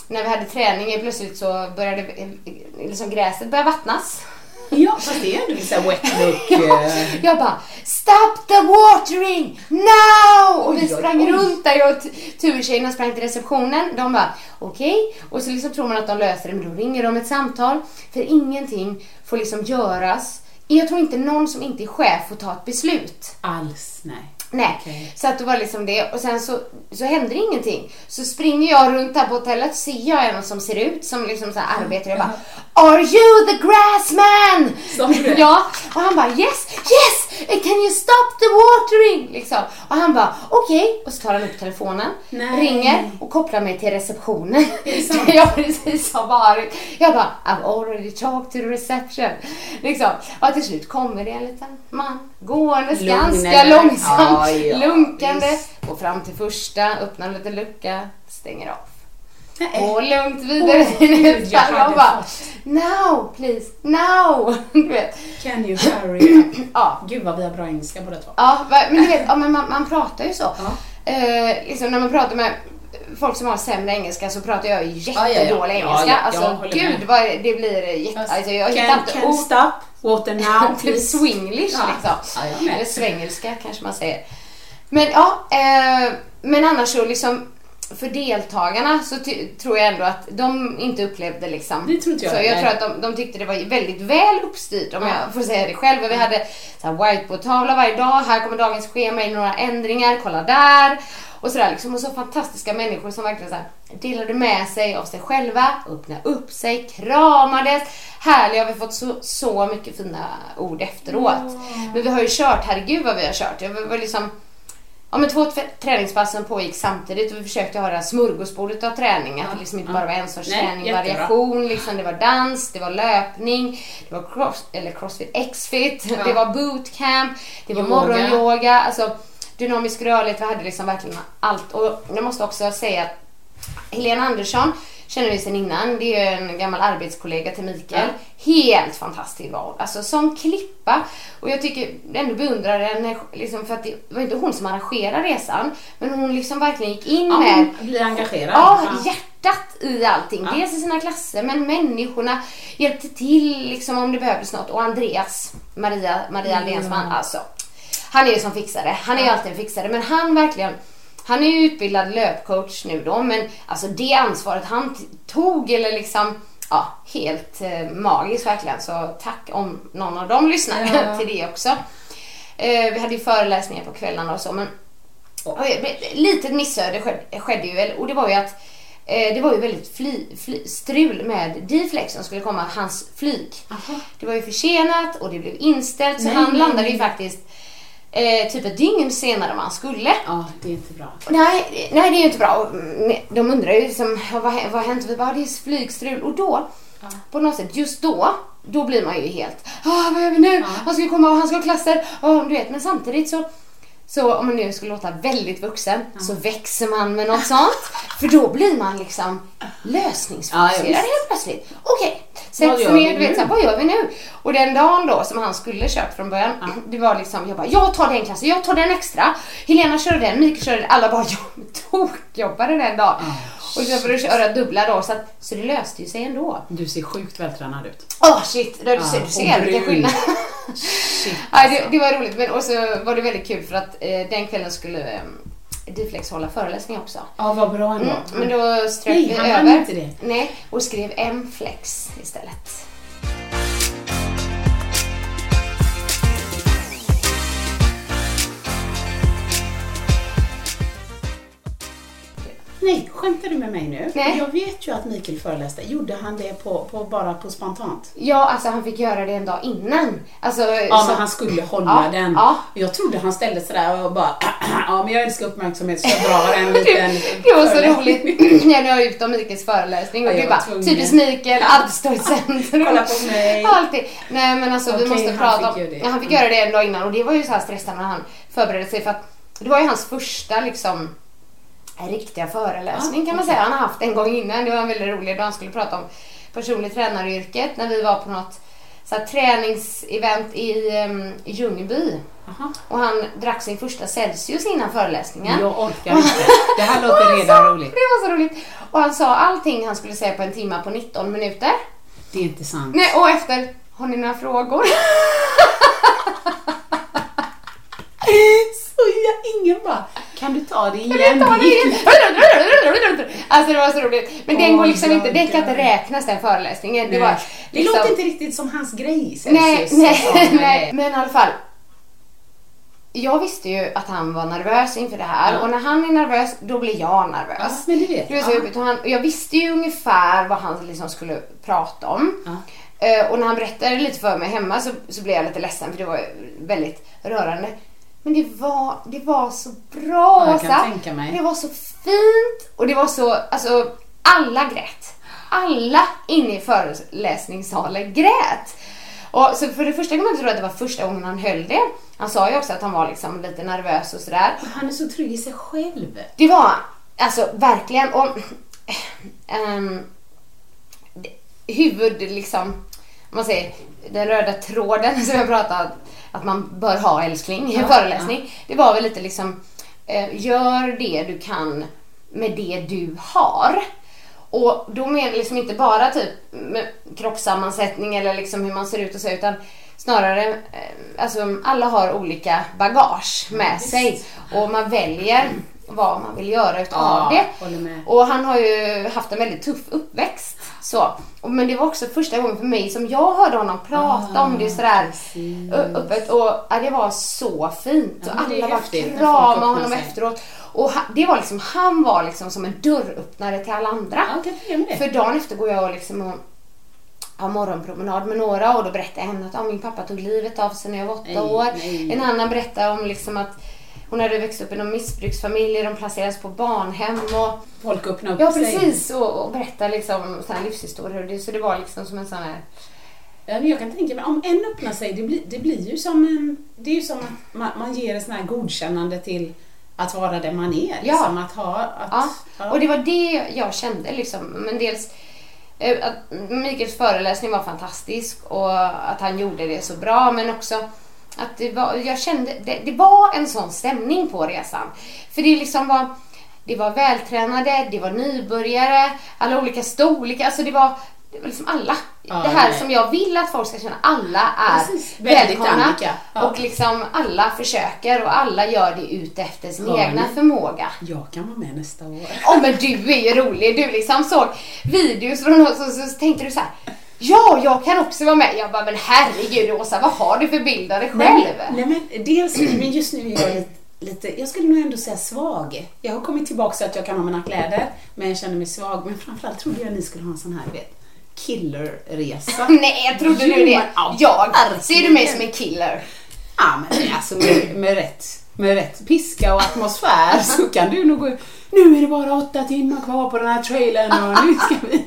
när vi hade träning plötsligt så började liksom gräset börja vattnas. Ja, fast det är ändå lite wet look. eh. Jag bara Stop the watering now! Och vi sprang oj. runt där, jag och turtjejerna sprang till receptionen. De bara okej. Och så liksom tror man att de löser det men då ringer de ett samtal. För ingenting får liksom göras. Jag tror inte någon som inte är chef får ta ett beslut. Alls, nej. Nej, Okej. så att det var liksom det. Och sen så, så händer ingenting. Så springer jag runt här på hotellet ser jag en som ser ut som liksom så här arbetar. Jag bara Are you the grassman? Det? Ja. Och han bara yes, yes! Can you stop the watering? Liksom. Och han bara okej. Och så tar han upp telefonen, Nej. ringer och kopplar mig till receptionen. det? Där jag precis har varit. Jag bara I've already talked to the reception. Liksom. Och till slut kommer det en liten man gåendes ganska långsamt, Ja, ja, lunkande. visst. Går fram till första, öppnar en liten lucka, stänger av. Nej. Och lugnt vidare Åh, till nästa. Jag bara now please, now. Du vet. Can you hurry up? Ja. Gud vad vi har bra engelska båda två. Ja, men du vet, ja, men man, man pratar ju så. Ja. Eh, liksom när man pratar med folk som har sämre engelska så pratar jag jättedålig Ja, engelska. ja, alltså gud vad det blir jätte... Alltså, jag hittar inte ord. stop, water now Typ swinglish liksom. Eller svengelska kanske man säger. Men ja, eh, men annars så liksom för deltagarna så tror jag ändå att de inte upplevde liksom. Det tror inte jag Så jag heller. tror att de, de tyckte det var väldigt väl uppstyrt om jag får säga det själv. Vi hade whiteboard-tavla varje dag. Här kommer dagens schema in några ändringar. Kolla där. Och sådär liksom. Och så fantastiska människor som verkligen så här, delade med sig av sig själva, öppnade upp sig, kramades. Härliga, vi har fått så, så mycket fina ord efteråt. Men vi har ju kört, herregud vad vi har kört. Jag var liksom Ja men två t- träningspassen pågick samtidigt och vi försökte ha det här smörgåsbordet av träning. Att det liksom inte bara var en sorts Nej, träning, jättebra. variation. Liksom, det var dans, det var löpning, det var cross, eller crossfit, x-fit, det var bootcamp, det var Yoga. morgonyoga. Alltså dynamisk rörlighet, vi hade liksom verkligen allt. Och jag måste också säga att Helena Andersson känner vi sedan innan. Det är en gammal arbetskollega till Mikael. Helt fantastisk hon. Alltså som klippa. Och jag tycker ändå beundrar henne liksom för att det var inte hon som arrangerade resan. Men hon liksom verkligen gick in Ja, med hon blir engagerad. Ja, Ja. hjärtat i allting. Ja. Dels i sina klasser, men människorna hjälpte till liksom om det behövdes något. Och Andreas, Maria, Maria Aldéns man, alltså. Han är ju som fixare. Han är ju alltid en fixare. Men han verkligen, han är ju utbildad löpcoach nu då. Men alltså det ansvaret han tog eller liksom, ja, helt eh, magiskt verkligen. Så tack om någon av dem lyssnar Ja. till det också. Eh, vi hade ju föreläsningar på kvällarna och så. Men ett litet missöde skedde, skedde ju väl och det var ju att eh, det var ju väldigt fly, fly, strul med D-flex som skulle komma, hans flyg. Det var ju försenat och det blev inställt så Nej, han landade nej. ju faktiskt eh, typ ett dygn senare än han skulle. Ja, det är inte bra. Nej, nej, det är ju inte bra. Och, mm, De undrar ju liksom, vad, vad har hänt? Vi bara, det är flygstrul. Och då, på något sätt, just då, då blir man ju helt, ah, vad gör vi nu? Han ska komma och han ska ha klasser. Och, du vet, men samtidigt så, så om man nu skulle låta väldigt vuxen så växer man med något sånt. För då blir man liksom lösningsfokuserad Ja, ja, helt plötsligt. Okej, Vad sätt sig ner, vi du vet nu? så här, vad gör vi nu? Och den dagen då som han skulle kört från början, det var liksom, jag bara, jag tar den klassen, jag tar den extra. Helena körde den, Mikael körde den, alla bara, jag tokjobbade den dagen. Och sen får du köra dubbla då, så, att, så det löste ju sig ändå. Du ser sjukt vältränad ut. Åh shit, du, Ja, ser, du ser vilken skillnad. Shit. ja, det, det var roligt, men och så var det väldigt kul för att eh, den kvällen skulle eh, Diflex hålla föreläsning också. Ja, vad bra ändå. Mm, men då strök Nej, vi över. inte det. Nej, och skrev M-flex istället. Nej, skämtar du med mig nu? Nej. Jag vet ju att Mikael föreläste. Gjorde han det på, på, bara på spontant? Ja, alltså han fick göra det en dag innan. Alltså, Ja, så- men han skulle hålla Ja, den. ja. Jag trodde han ställde sig där och bara Ja, men jag älskar uppmärksamhet så jag drar en liten Det var så föreläsning." roligt när jag ut om Mikaels föreläsning och Ja, du bara typiskt Mikael, allt står i centrum. Kolla på mig. Alltid. Nej men alltså vi Okej, måste prata om, ja, han fick göra det en dag innan och det var ju så här stressande när han förberedde sig för att det var ju hans första liksom riktiga föreläsning Ah, kan man säga. Han har haft en gång innan. Det var en väldigt rolig dag. Han skulle prata om personlig tränaryrket när vi var på något så här, träningsevent i um, Ljungby. Aha. Och han drack sin första Celsius innan föreläsningen. Jag orkar inte. Det här låter redan roligt. Det var så roligt. Och han sa allting han skulle säga på en timme på 19 minuter. Det är inte sant. Nej, och efter, har ni några frågor? Så jag, ingen bara, kan du ta det igen? Ta det igen. Alltså det var så roligt. Men den går liksom inte, den kan inte räknas den föreläsningen. Det var Det liksom, låter inte riktigt som hans grej. Nej, Celsius, nej, nej. Men i alla fall. Jag visste ju att han var nervös inför det här Ja. och när han är nervös då blir jag nervös. Ja, men det vet Det var så Ja. jobbigt. Och han, och jag visste ju ungefär vad han liksom skulle prata om. Ja. Eh, och när han berättade lite för mig hemma så, så blev jag lite ledsen för det var väldigt rörande. Men det var, det var så bra Ja, jag kan Åsa. tänka mig. Det var så fint och det var så, alltså alla grät. Alla inne i föreläsningssalen grät. Och så för det första kan man tro att det var första gången han höll det. Han sa ju också att han var liksom lite nervös och sådär. Han är så trygg i sig själv. Det var alltså verkligen och det- huvud liksom, om man säger den röda tråden som jag pratade att man bör ha älskling i en Ja, föreläsning. Det var väl lite liksom, eh, gör det du kan med det du har. Och då menar jag liksom inte bara typ med kroppssammansättning eller liksom hur man ser ut och så utan snarare, eh, alltså alla har olika bagage med sig och man väljer vad man vill göra utav Ja, det. Och han har ju haft en väldigt tuff uppväxt. Så. Men det var också första gången för mig som jag hörde honom prata om det sådär Ah, precis. ö- öppet. Och ja, det var så fint. Ja, och alla bara kramade honom sig. efteråt. Och det var liksom, han var liksom som en dörröppnare till alla andra. Ja. För dagen efter går jag och liksom och har morgonpromenad med några och då berättar henne att ja, min pappa tog livet av sig när jag var åtta Nej, år. nej. En annan berättar om liksom att hon hade växt upp i någon missbruksfamilj, de placerades på barnhem och Folk öppnar upp Ja sig. precis och, och berättar liksom såna här livshistorier. Det- Så det var liksom som en sån här... Ja, men jag kan tänka mig, om en öppnar sig, det blir, det blir ju som en... Det är ju som att man, man ger ett sånt här godkännande till att vara den man är. Ja. Liksom, att ha... Att, Ja. ja. Och det var det jag kände liksom. Men dels eh, att Mikaels föreläsning var fantastisk och att han gjorde det så bra men också att det var, jag kände, det, det var en sån stämning på resan. För det liksom var, det var vältränade, det var nybörjare, alla olika storlekar, alltså det var, det var liksom alla. Ja, det här nej. som jag vill att folk ska känna, alla är Precis, välkomna. Ja. Och liksom alla försöker och alla gör det ut efter sin Hör egna ni? förmåga. Jag kan vara med nästa år. Ja men du är ju rolig. Du liksom såg videos från oss och så tänkte du så här. Ja, jag kan också vara med. Jag bara, men herregud Åsa, vad har du för bild av dig själv? Nej, nej men dels, men just nu är jag lite, lite, jag skulle nog ändå säga svag. Jag har kommit tillbaka så att jag kan ha mina kläder, men jag känner mig svag. Men framförallt trodde jag att ni skulle ha en sån här, du vet, killerresa. Nej, trodde Jo, du det? jag ser du mig som en killer. Ja, men alltså med, med, rätt, med rätt piska och atmosfär så kan du nog gå nu är det bara åtta timmar kvar på den här trailern och nu ska vi...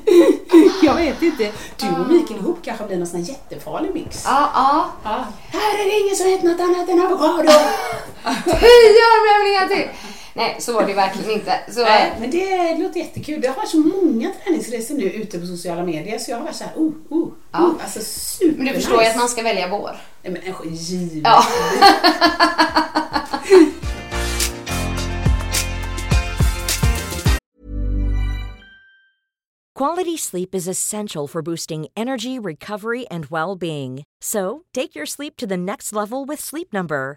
Jag vet inte. Du och Mikael ihop kanske blir någon sån här jättefarlig mix. Ja, ja. Ja. Här är det ingen som äter något annat än avokado. Tio armhävningar till! Nej, så var det verkligen inte. Så, Nej, men det låter jättekul. Det har varit så många träningsresor nu ute på sociala medier så jag har varit såhär, oh, oh, Ja. oh. Alltså super men du förstår ju att man ska välja vår. Nej men en givet. Ja. Quality sleep is essential for boosting energy, recovery, and well being. So, take your sleep to the next level with Sleep Number.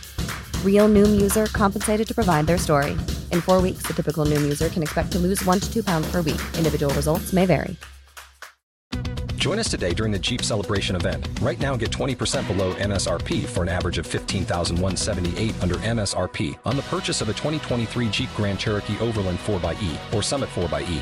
Real Noom user compensated to provide their story. In four weeks, the typical Noom user can expect to lose one to two pounds per week. Individual results may vary. Join us today during the Jeep Celebration event. Right now, get 20% below MSRP for an average of 15178 under MSRP on the purchase of a 2023 Jeep Grand Cherokee Overland 4xE or Summit 4xE.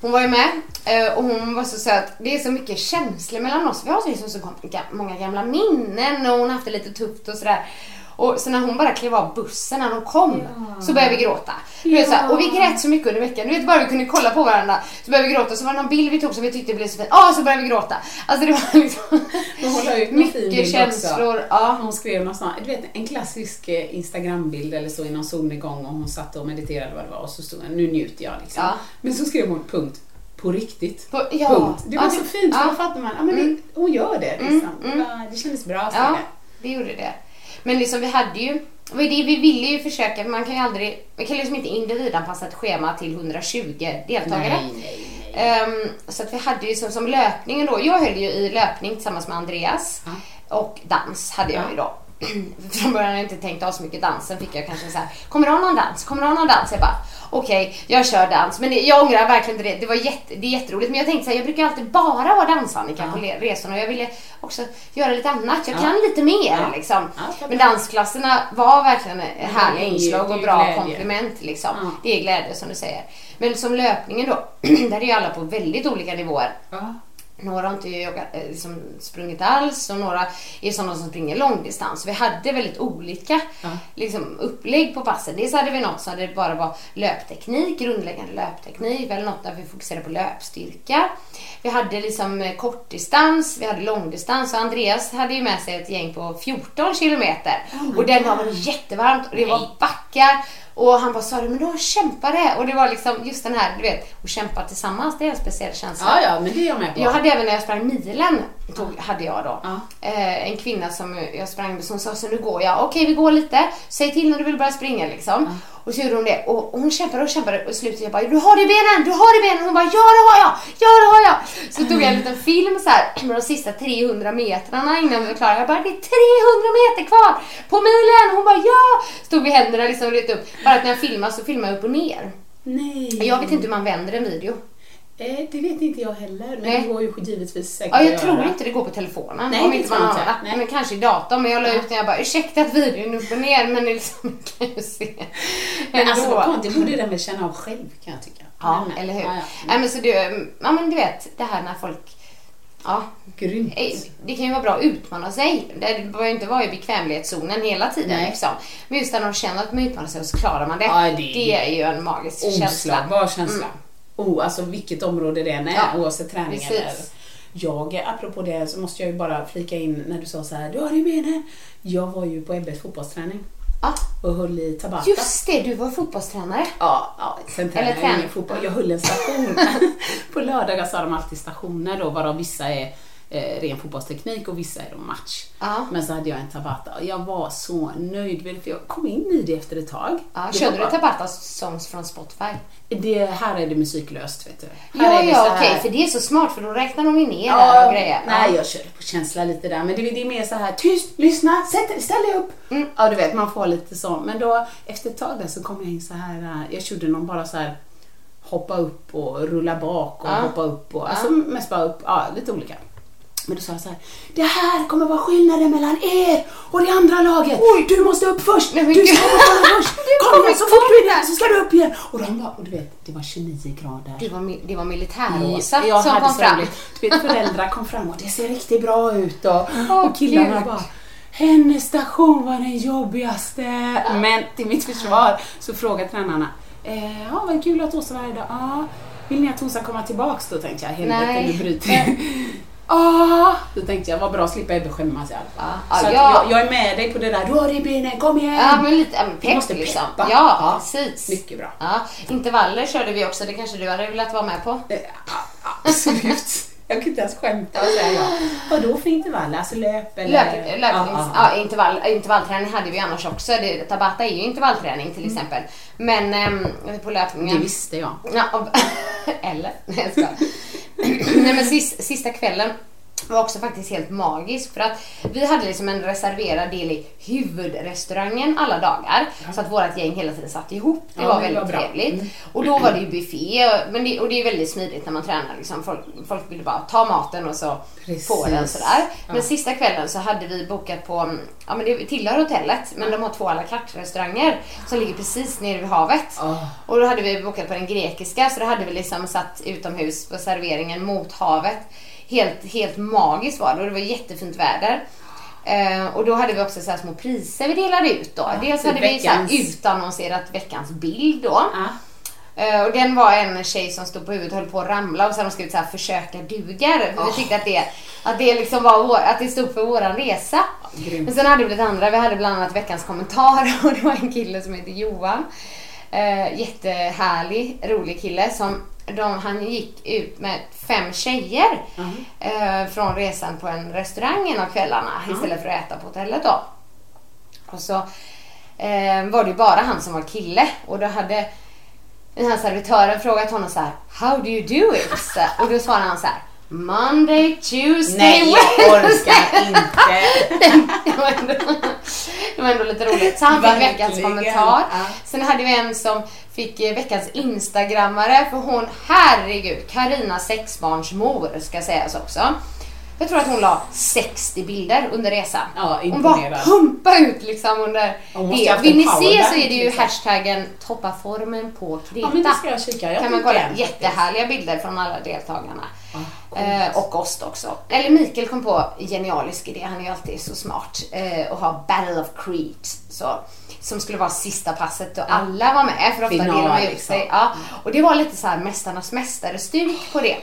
Hon var ju med eh, och hon var så söt. Det är så mycket känslor mellan oss. Vi har så, så många gamla minnen och hon har haft det lite tufft och sådär. Och så när hon bara klev av bussen när hon kom så började vi gråta. Du vet, så här, och vi grät så mycket under veckan. Du vet bara vi kunde kolla på varandra så började vi gråta. Så var det någon bild vi tog som vi tyckte blev så fin. Ah, så började vi gråta. Alltså det var liksom Hon mycket känslor. Också. Ja. Hon skrev någon sån, du vet, en klassisk eh, Instagrambild eller så i någon solnedgång och hon satt och mediterade vad det var och så stod det, nu njuter jag liksom. Ja. Men så skrev hon punkt, på riktigt. På- ja. Punkt. Det var Ja, så det- fint, för ja. då fattar man, ja men Mm. det, hon gör det liksom. Det, var, det kändes bra, så Ja, det. det gjorde det. Men liksom vi hade ju, det var det vi ville ju försöka, man kan ju aldrig, man kan liksom inte individanpassa ett schema till 120 deltagare. Nej, nej, nej. Ehm, så att vi hade ju som, som löpningen då, jag höll ju i löpning tillsammans med Andreas och dans hade jag ju då. Från början hade jag inte tänkt ha så mycket dans, sen fick jag kanske så här, kommer du ha någon dans? Kommer du ha någon dans? Jag bara, okej, jag kör dans. Men det, jag ångrar verkligen inte det, det var jätte, det är jätteroligt. Men jag tänkte så här, jag brukar alltid bara vara dansannika på le- resorna och jag ville också göra lite annat. Jag kan lite mer Ja. liksom. Ja. Men dansklasserna var verkligen härliga inslag och bra komplement liksom. Ja. Det är glädje som du säger. Men som löpningen då, där är ju alla på väldigt olika nivåer. Några har inte joggat, eh, liksom sprungit alls och några är sådana som springer långdistans. Vi hade väldigt olika liksom, upplägg på passen. Dels hade vi något som det bara var löpteknik, grundläggande löpteknik. Vi hade något där vi fokuserade på löpstyrka. Vi hade liksom eh, kortdistans, vi hade långdistans och Andreas hade ju med sig ett gäng på 14 kilometer. och den var jättevarmt och det var backar. Och han bara sa men då kämpade Och det var liksom just den här, du vet, att kämpa tillsammans, det är en speciell känsla. ja, ja, men det är jag med på. Jag hade även när jag sprang milen, tog, hade jag då, eh, en kvinna som jag sprang med som sa så nu går jag. Okej vi går lite, säg till när du vill börja springa liksom. Och så gjorde hon det och, hon kämpade och kämpade och slutet jag bara du har det i benen, du har det i benen. Hon bara ja det har jag, ja det har jag. Så tog jag en liten film så här med de sista 300 metrarna innan vi var klara. Jag bara det är 300 meter kvar på milen. Hon bara ja. Stod vi händerna liksom rätt upp. Bara att när jag filmar så filmar jag upp och ner. Nej. Jag vet inte hur man vänder en video. Eh, det vet inte jag heller, men Nej. det går ju givetvis säkert Ja, jag att tror göra. inte det går på telefonen. Nej, om det inte man har inte. Nej. men kanske i datorn. Men jag la ut när jag bara, ursäkta att videon är upp och ner, men det liksom kan ju se. Men alltså vad konstigt, borde den väl känna av själv kan jag tycka. Ja, Men, eller hur? Ja, ja. Men så du, ja men du vet, det här när folk, ja, Grymt. det kan ju vara bra att utmana sig. Det behöver ju inte vara i bekvämlighetszonen hela tiden Nej. liksom. Men just när de känner att man utmanar sig och så klarar man det. Ja, det- det är ju en magisk känsla. Oslagbar känsla. Oh, alltså vilket område det än är, Ja, oavsett träning precis. eller... Jag, apropå det, så måste jag ju bara flika in när du sa så här, du har det benen. Jag var ju på Ebbes fotbollsträning Ja, och höll i Tabata. just det, du var fotbollstränare. Ja, ja sen Eller jag ingen fotboll. Jag höll en station. på lördagar så har de alltid stationer då, varav vissa är eh, ren fotbollsteknik och vissa är då match. Ja. Men så hade jag en Tabata och jag var så nöjd för jag kom in i det efter ett tag. Ja, körde du Tabatas songs från Spotify? det, Här är det musiklöst vet du. Här Ja, ja, okej, för det är så smart för då räknar de ju ner där och grejer. Nej, ja. jag körde på känsla lite där. Men det, det är mer så här, tyst, lyssna, sätt ställ dig upp. Mm. Ja, du vet, man får lite så. Men då, efter ett tag där så kom jag in så här, äh, jag körde någon bara så här hoppa upp och rulla bak och Ja. hoppa upp och alltså mest bara upp, ja, lite olika. Men då sa jag så här, det här kommer vara skillnaden mellan er och det andra laget. Du måste upp först, Nej, du ska vara först. Kom igen, så fort du är där så ska du upp igen. Och de bara, och du vet, det var 29 grader. Det var, det var militär-Åsa Jag som kom fram. Du vet, föräldrar kom fram och det ser riktigt bra ut och, och killarna gud. bara hennes station var den jobbigaste. Men till mitt försvar så frågade tränarna, eh, ja vad kul att Åsa var här idag. Ja, vill ni att hon ska komma tillbaks? Då tänkte jag, helvete nu bryter. Ah, då tänkte jag, vad bra att slippa Ebbe skämmas i alla fall. Ja, Så ja. jag, jag är med dig på det där, du har det i benen, kom igen! Ja, men lite ja, men pepp måste liksom. peppa. Ja, Ja, precis. mycket bra. Ja, intervaller körde vi också, det kanske du hade velat vara med på? Eh, Absolut. Jag kan inte ens skämta och säga ja. Vadå för intervall? Alltså löp eller? Löp, löpnings, Ja, ja, ja, intervall, intervallträning hade vi annars också. Det, tabata är ju intervallträning till exempel. Men ehm, på löpningen... Mm. Det visste jag. Ja, och- eller? Nej jag skojar. Nej men sista, sista kvällen var också faktiskt helt magisk för att vi hade liksom en reserverad del i huvudrestaurangen alla dagar. Så att vårt gäng hela tiden satt ihop. Det Ja, var det väldigt var bra. Mm. trevligt. Och då var det ju buffé men det, och det är väldigt smidigt när man tränar. Liksom. Folk, folk ville bara ta maten och så Precis. få den sådär. Men Ja. sista kvällen så hade vi bokat på, ja men det tillhör hotellet, men de har två à la carte restauranger som ligger precis nere vid havet. Oh. Och då hade vi bokat på den grekiska så då hade vi liksom satt utomhus på serveringen mot havet. Helt, helt magiskt var det och det var jättefint väder. Eh, och då hade vi också så här små priser vi delade ut då. Dels typ hade vi så här utannonserat veckans bild då. Ja. Eh, Och den var en tjej som stod på huvudet och höll på att ramla och sen har de skrivit så här försöka duger. För vi tyckte att det, att det liksom var vår, att det stod för våran resa. grymt. Men sen hade vi lite andra. Vi hade bland annat veckans kommentar och det var en kille som heter Johan. Eh, jättehärlig, rolig kille som de, han gick ut med fem tjejer eh, från resan på en restaurang en av kvällarna istället för att äta på hotellet då. Och så eh, var det ju bara han som var kille och då hade den här servitören frågat honom så här How do you do it? Så, och då svarade han så här Monday, Tuesday, Nej, jag orkar inte. det, var ändå, lite roligt. Så han fick veckans kommentar. Sen hade vi en som fick eh, veckans instagrammare för hon, herregud, Karina sexbarnsmor ska sägas också. Jag tror att hon la 60 bilder under resan. Ja, hon bara imponerad. pumpa ut liksom under det. Vill ni se så är det ju liksom. hashtaggen toppa formen på Kreta. Ja, men det ska jag kika. Jag kan man kolla. den Jättehärliga bilder från alla deltagarna. Eh, och oss också. Eller Mikael kom på en genialisk idé, han är ju alltid så smart. Eh, att ha Battle of Crete. Så, som skulle vara sista passet och alla var med för ofta Final, delar man ut liksom. sig. Ja. Och det var lite så här Mästarnas mästare-stuk på det.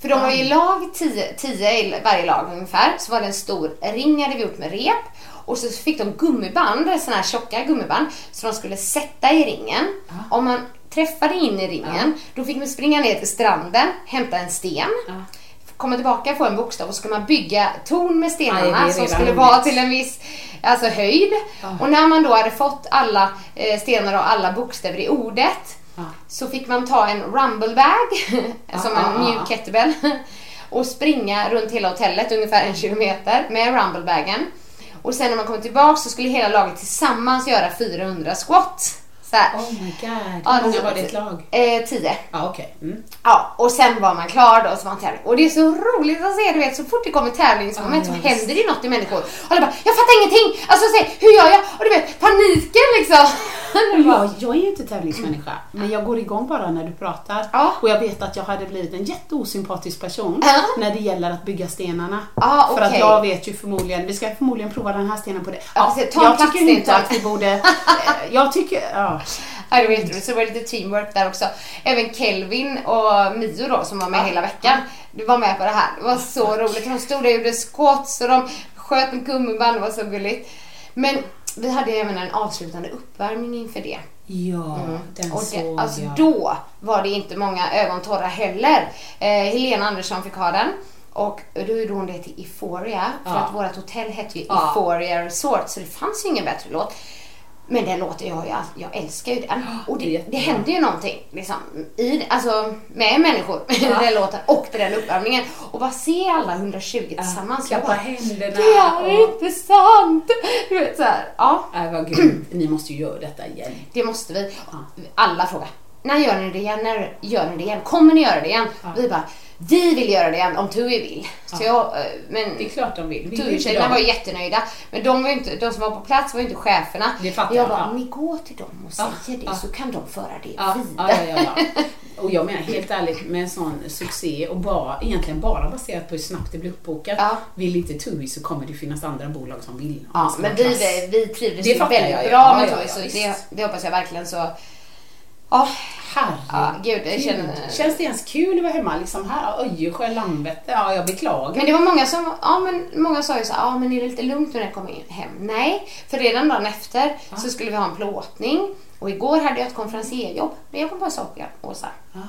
För de var ju lag, tio, tio i varje lag ungefär. Så var det en stor ring hade vi gjort med rep. Och så fick de gummiband, såna här tjocka gummiband, så de skulle sätta i ringen. Om man träffade in i ringen, då fick man springa ner till stranden, hämta en sten, komma tillbaka, få en bokstav och så skulle man bygga torn med Aj, stenarna är som skulle vara till en viss alltså, höjd. Och när man då hade fått alla eh, stenar och alla bokstäver i ordet så fick man ta en rumblebag, som en mjuk kettlebell, och springa runt hela hotellet ungefär en kilometer med rumblebagen. Och sen när man kom tillbaka så skulle hela laget tillsammans göra 400 squat. Så här. Oh my god. Ja, Hur många var det ett lag? Eh, tio. Ja, okej. Mm. Ja, och sen var man klar då och så var man tävling. Och det är så roligt att se, du vet, så fort det kommer tävlingsmoment Ja, så ja, händer det något i människor. Och alla bara, jag fattar ingenting! Alltså säg, hur gör jag? Och du vet, paniken liksom. Var- Jag, är ju inte tävlingsmänniska, men jag går igång bara när du pratar. Ja. Och jag vet att jag hade blivit en jätteosympatisk person Ja. när det gäller att bygga stenarna. Ja, För att jag vet ju förmodligen, vi ska förmodligen prova den här stenen på det. Ja, en jag tycker inte att vi borde... jag tycker... Ja. Ja, det var jätteroligt. Så det var lite teamwork där också. Även Kelvin och Mio då, som var med hela veckan, du var med på det här. Det var så roligt. De stod där och gjorde squats och de sköt med gummiband. Det var så gulligt. Men vi hade även en avslutande uppvärmning inför det. Ja, den Mm. Och såg alltså jag. då var det inte många ögon torra heller. Eh, Helena Andersson fick ha den. Och då gjorde hon det till Euphoria. För Ja. att vårt hotell hette ju Ja. Euphoria Resort. Så det fanns ju ingen bättre låt. Men den låten, jag, jag, jag älskar ju den. Och det det, jättebra. det hände ju någonting liksom, i, alltså, med människor i den låten och den uppvärmningen. Och bara se alla 120 tillsammans. Jag klappa händerna Det är och- inte sant! Du vet så här, ja. Nej, vad. Ni måste ju göra detta igen. Det måste vi. Alla frågar. När gör ni det igen? När gör ni det igen? Kommer ni göra det igen? Vi bara, vi vill göra det om Tui vill. Så jag, eh, men Det är klart de vill. Tui-tjejerna var jättenöjda. Men de, var inte, de som var på plats var inte cheferna. Det fattar jag bara, ja. om ni går till dem och säger det så kan de föra det Ja, vidare. ja, ja, ja. Och jag menar helt ärligt med en sån succé och bara, egentligen bara baserat på hur snabbt det blir uppbokat. Ja. Vill inte TUI så kommer det finnas andra bolag som vill. Ja, men vi, vi trivdes Det ju väldigt jag, ja. bra Ja, med ja, Tui, så det, det hoppas jag verkligen så. Ja, Herregud. Ja, gud, det känner- Känns det ens kul att vara hemma liksom här? Öjersjö, Landvetter? Ja, jag beklagar. Men det var många som, ja men många sa ju så ja men är det lite lugnt när jag kommer hem? Nej, för redan dagen efter så skulle vi ha en plåtning och igår hade jag ett konferencierjobb. Men jag kom på en sak, Åsa. Ja.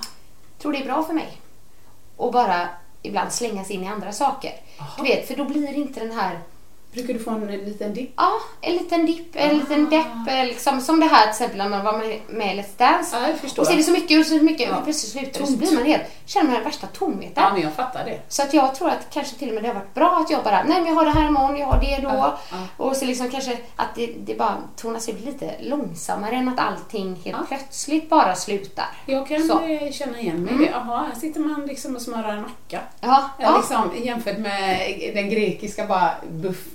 Tror det är bra för mig. Och bara ibland slängas in i andra saker. Du vet, för då blir inte den här Brukar du få en liten dipp? Ja, en liten dipp, en liten depp. eh, Liksom, som det här till exempel när man var med, i Let's Dance. Ja, jag förstår. och så är det så mycket och så mycket Ja. och plötsligt slutar det så Tomt. blir man helt, känner man den värsta tomheten. Ja, men jag fattar det. Så att jag tror att kanske till och med det har varit bra att jag bara, nej men jag har det här imorgon, jag har det då. Ja, ja. Och så liksom kanske att det, det bara tonas ut lite långsammare än att allting helt plötsligt bara slutar. Jag kan Så. Mm. eh, känna igen mig i det. Jaha, här sitter man liksom och smörar en macka. Ja. Liksom, jämfört med den grekiska bara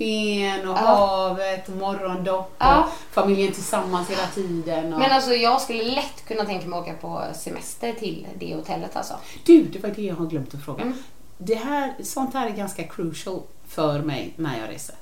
buffén och Ja. havet och morgondopp Ja. och familjen tillsammans hela tiden. Och... Men alltså jag skulle lätt kunna tänka mig att åka på semester till det hotellet alltså. Du, det var det jag har glömt att fråga. Mm. Det här, sånt här är ganska crucial för mig när jag reser.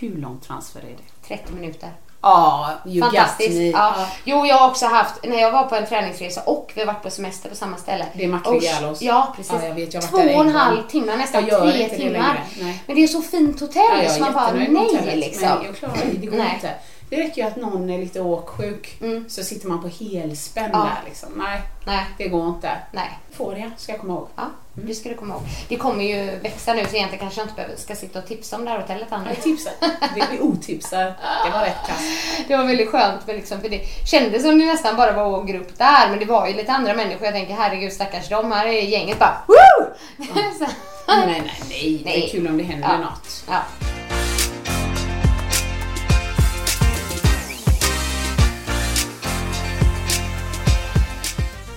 Hur lång transfer är det? 30 minuter. Ja, you Fantastiskt. me. Ja. Jo, jag har också haft, när jag var på en träningsresa och vi har varit på semester på samma ställe. Det är Legalos. Ja, precis. Ja, jag vet, jag Två en och en halv timme, nästan tre timmar. Men det är så fint hotell Ja, så man bara, nej hotellet, liksom. Men jag klarar det, det går Nej. inte. Det räcker ju att någon är lite åksjuk så sitter man på helspänn Mm. Ja. där liksom. Nej, Nej, det går inte. nej. Får jag, ska jag komma ihåg. Ja, det ska du komma ihåg. Det kommer ju växa nu så egentligen kanske jag inte behöver, ska sitta och tipsa om det här hotellet Anna. Jag tipsar. Det är otipsar. Det var rätt kast. Det var väldigt skönt för, liksom, för det kändes som det nästan bara var vår grupp där men det var ju lite andra människor. Jag tänker herregud stackars de här är gänget bara Woo! Så- Nej, nej, nej. Det är Nej. kul om det händer Ja. något. Ja.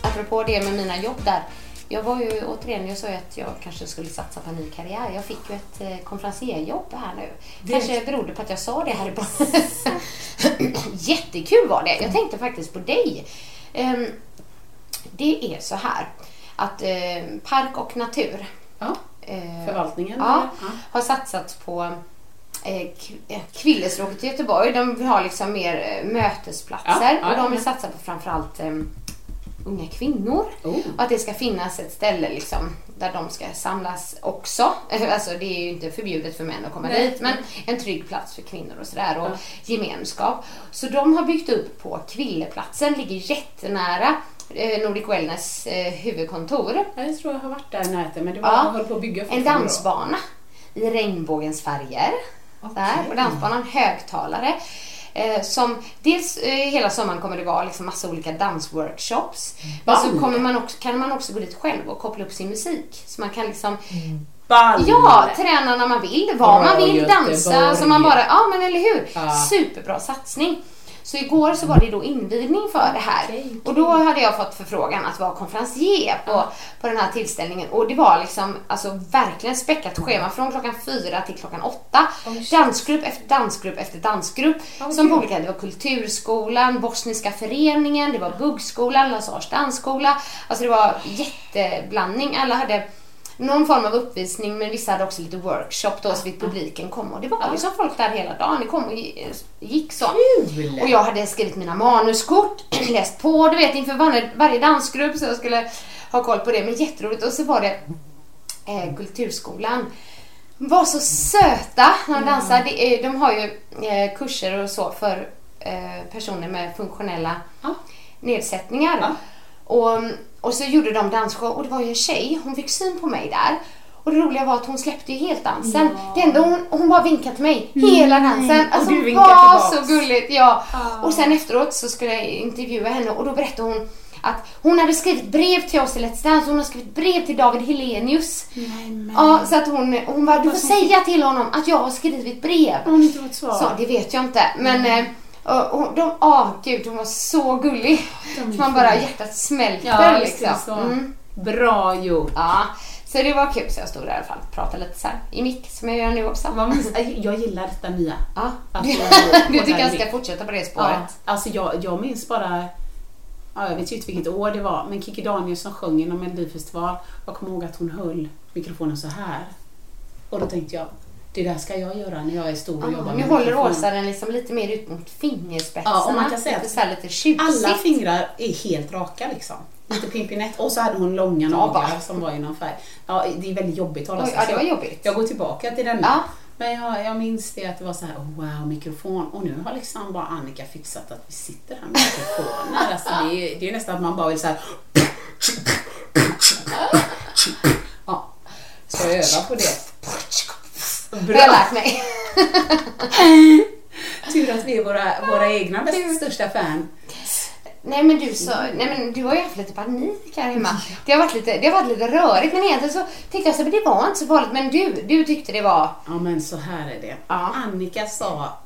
Apropå det med mina jobb där. Jag var ju återigen, jag sa ju att jag kanske skulle satsa på en ny karriär. Jag fick ju ett eh, konferencierjobb här nu. Kanske berodde på att jag sa det här i början. Jättekul var det. Jag tänkte faktiskt på dig. Ehm, det är så här att eh, Park och Natur Ja. eh, Förvaltningen? Ja, har satsat på K- Kvillestråket i Göteborg. De vill ha liksom mer mötesplatser Ja, och de vill satsa på framförallt eh, unga kvinnor. Oh. Och att det ska finnas ett ställe liksom, där de ska samlas också. Alltså det är ju inte förbjudet för män att komma Nej. dit men en trygg plats för kvinnor och sådär och gemenskap. Så de har byggt upp på Kvilleplatsen, ligger jättenära eh, Nordic Wellness eh, huvudkontor. Ja, Jag tror jag har varit där i närheten men det var, Ja. höll på att bygga En fortfarande då. dansbana i regnbågens färger. Där, och dansbanan högtalare. Eh, som dels eh, hela sommaren kommer det vara liksom massa olika dansworkshops. Men så Ball. kommer man också, kan man också gå dit själv och koppla upp sin musik. Så man kan liksom Ball! Ja, träna när man vill, vad Bra man vill, dansa. Så man bara, ja men eller hur. Ja. Superbra satsning. Så igår så var det då invigning för det här. Och då hade jag fått förfrågan att vara konferencier på, på den här tillställningen. Och det var liksom alltså verkligen späckat schema från klockan fyra till klockan åtta. dansgrupp efter dansgrupp efter dansgrupp. som på olika, det var Kulturskolan, Bosniska föreningen, det var Buggskolan, Lasars dansskola. Alltså det var jätteblandning. Alla hade någon form av uppvisning men vissa hade också lite workshop då så vid publiken kom och det var liksom folk där hela dagen. Det kom och gi- gick så. Kul! Och jag hade skrivit mina manuskort, läst på du vet inför varje, varje dansgrupp så jag skulle ha koll på det. Men jätteroligt. Och så var det eh, Kulturskolan. De var så söta när de dansade. Det är- De har ju eh, kurser och så för eh, personer med funktionella Ja. nedsättningar. Ja. Och, och så gjorde de dansshow och det var ju en tjej, hon fick syn på mig där. Och det roliga var att hon släppte ju helt dansen. Det enda hon, hon bara vinkade till mig hela dansen. Och Alltså hon var tillbaks. så gulligt. Ja. Och sen efteråt så skulle jag intervjua henne och då berättade hon att hon hade skrivit brev till oss i Let's Dance. Hon har skrivit brev till David Helenius. Ja, så att hon, hon bara, du får säga till honom att jag har skrivit brev. Hon inte fått svar? Så, det vet jag inte. Men eh, och, och de, ah gud, hon var så gullig. De man bara, hjärtat smälter Ja, liksom. så. Mm. Bra gjort. Ja, så det var kul. Så jag stod där i alla fall och pratade lite så här i mick som jag gör nu också. Jag gillar detta nya. Ja. Att Du, tycker jag ska fortsätta på det spåret? Ja, alltså jag, jag minns bara, ja, jag vet ju inte vilket år det var, men Kikki Danielsson sjöng inom Melodifestival. Jag kommer ihåg att hon höll mikrofonen så här. Och då tänkte jag, det där ska jag göra när jag är stor och Ja, jobbar nu med håller mikrofon. Åsa den liksom lite mer ut mot fingerspetsarna. Ja, och man kan säga att så lite tjusigt. Alla fingrar är helt raka liksom. Lite pimpinett. Och så hade hon långa naglar som var i någon färg. Ja, det är väldigt jobbigt att hålla sig. ja, det var jobbigt. Jag går tillbaka till den nu. Ja. Men jag, jag minns det att det var så här, oh, wow, mikrofon. Och nu har liksom bara Annika fixat att vi sitter här med mikrofoner. Alltså det, är, det är nästan att man bara vill så här. Ja, så jag övar på det. Det har jag lärt mig. Tur att vi är våra, våra egna bästa, största fan. Nej men du så, nej men du har ju haft lite panik här hemma. Det har varit lite, det har varit lite rörigt men egentligen så tänkte jag så men det var inte så farligt. Men du, du tyckte det var... Ja men så här är det. Ja. Annika sa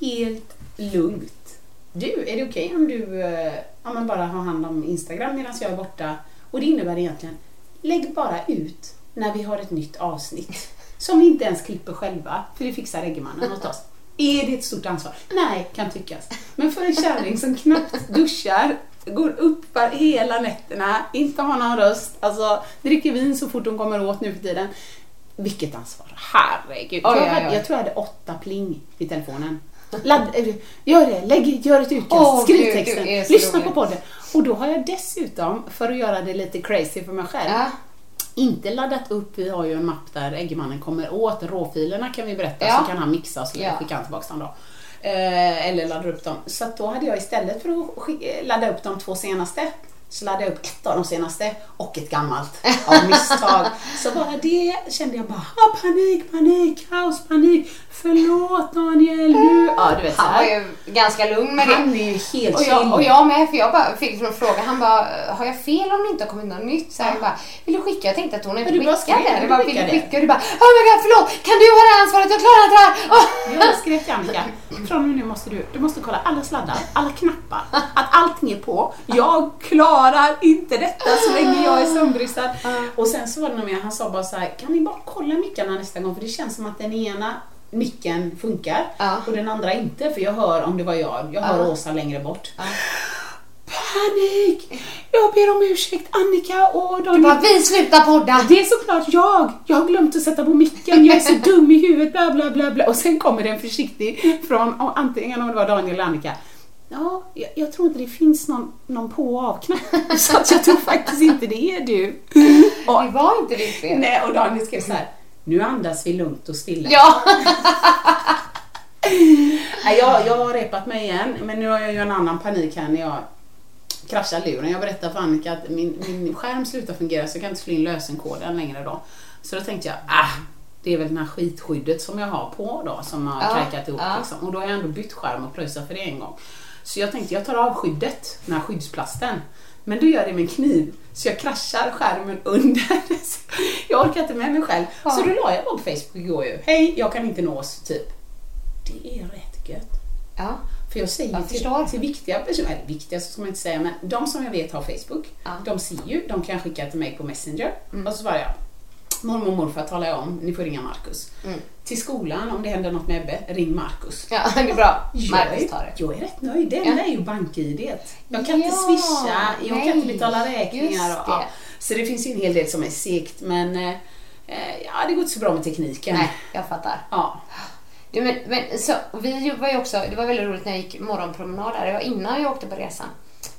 helt lugnt. Du, är det okej om du eh, ja, men bara har hand om Instagram medan jag är borta? Och det innebär egentligen, lägg bara ut när vi har ett nytt avsnitt. Som vi inte ens klipper själva, för det fixar Eggemannen åt oss. Är det ett stort ansvar? Nej, kan tyckas. Men för en kärring som knappt duschar, går upp hela nätterna, inte har någon röst, alltså dricker vin så fort hon kommer åt nu för tiden. Vilket ansvar, herregud. Oj, jag, hade, oj. jag tror jag hade åtta pling i telefonen. Ladd, eh, gör det, lägg, gör ett utkast, skriv texten, lyssna på podden. Och då har jag dessutom, för att göra det lite crazy för mig själv, Ja. Inte laddat upp, vi har ju en mapp där Eggemannen kommer åt råfilerna kan vi berätta, Ja. så kan han mixa och så Ja. skickar han tillbaka dem då. Eh, eller laddar upp dem. Så att då hade jag istället för att eh, ladda upp de två senaste, så laddade jag upp ett av de senaste och ett gammalt av misstag. så bara det kände jag bara, ah, panik, panik, kaos, panik, förlåt Daniel. Ja, du vet Han var ju ganska lugn med det. Han är ju helt Och jag, chill. och jag med, för jag bara fick en fråga. Han bara, har jag fel om det inte har kommit något nytt? Så jag bara, vill du skicka? Jag tänkte att hon inte skickade det. Jag bara, vill du skicka? Och du bara, oh my god, förlåt! Kan du ha det här ansvaret? Jag klarar inte det här! Åh! Jag skrev till Annika, från och med nu måste du, du måste kolla alla sladdar, alla knappar, att allting är på. Jag klarar inte detta så länge jag är sömnbristad. Och sen så var det nog mer, han sa bara så här, kan ni bara kolla mickarna nästa gång? För det känns som att den ena micken funkar Ja. och den andra inte. För jag hör, om det var jag, jag hör Ja. Åsa längre bort. Panik! Jag ber om ursäkt Annika och Du Daniel. bara, vi slutar podda! Det är såklart jag! Jag har glömt att sätta på micken, jag är så dum i huvudet, bla bla bla bla. Och sen kommer det en försiktig från antingen om det var Daniel eller Annika. Ja, jag, jag tror inte det finns någon, någon på och av-knapp. Så att jag tror faktiskt inte det är du. Och, Det var inte ditt fel. nej, och Daniel skrev så här. Nu andas vi lugnt och stilla. Ja. Jag, jag har repat mig igen, men nu har jag ju en annan panik här när jag kraschar luren. Jag berättade för Annika att min, min skärm slutar fungera så jag kan inte slå in lösenkoden längre då. Så då tänkte jag, ah, det är väl den här skitskyddet som jag har på då som har Ja, krajkat ihop. ja. Liksom. Och då har jag ändå bytt skärm och pröjsat för det en gång. Så jag tänkte, jag tar av skyddet, den här skyddsplasten. Men då gör jag det med en kniv, så jag kraschar skärmen under. jag orkar inte med mig själv. Ja. Så då la jag på Facebook igår ju, hej, jag kan inte nås, typ. Det är rätt gött. ja. För jag säger Jag till, till viktiga personer, eller viktiga så ska man inte säga, men de som jag vet har Facebook, Ja. de ser ju, de kan skicka till mig på Messenger. Mm. Och så svarar jag, mormor och morfar talar jag om, ni får ringa Markus. Mm. Till skolan, om det händer något med Ebbe, ring Markus. Ja, det är bra. Marcus tar det. jag är rätt nöjd. Det Ja. enda är ju bank-id. Jag kan inte Ja, swisha, jag kan inte nej, betala räkningar. Och, ja. det. Så det finns ju en hel del som är segt, men eh, eh, ja, det går inte så bra med tekniken. Nej, jag fattar. Ja. Du, men, men, så, vi var också, det var väldigt roligt när jag gick morgonpromenad där. Det var innan jag åkte på resan.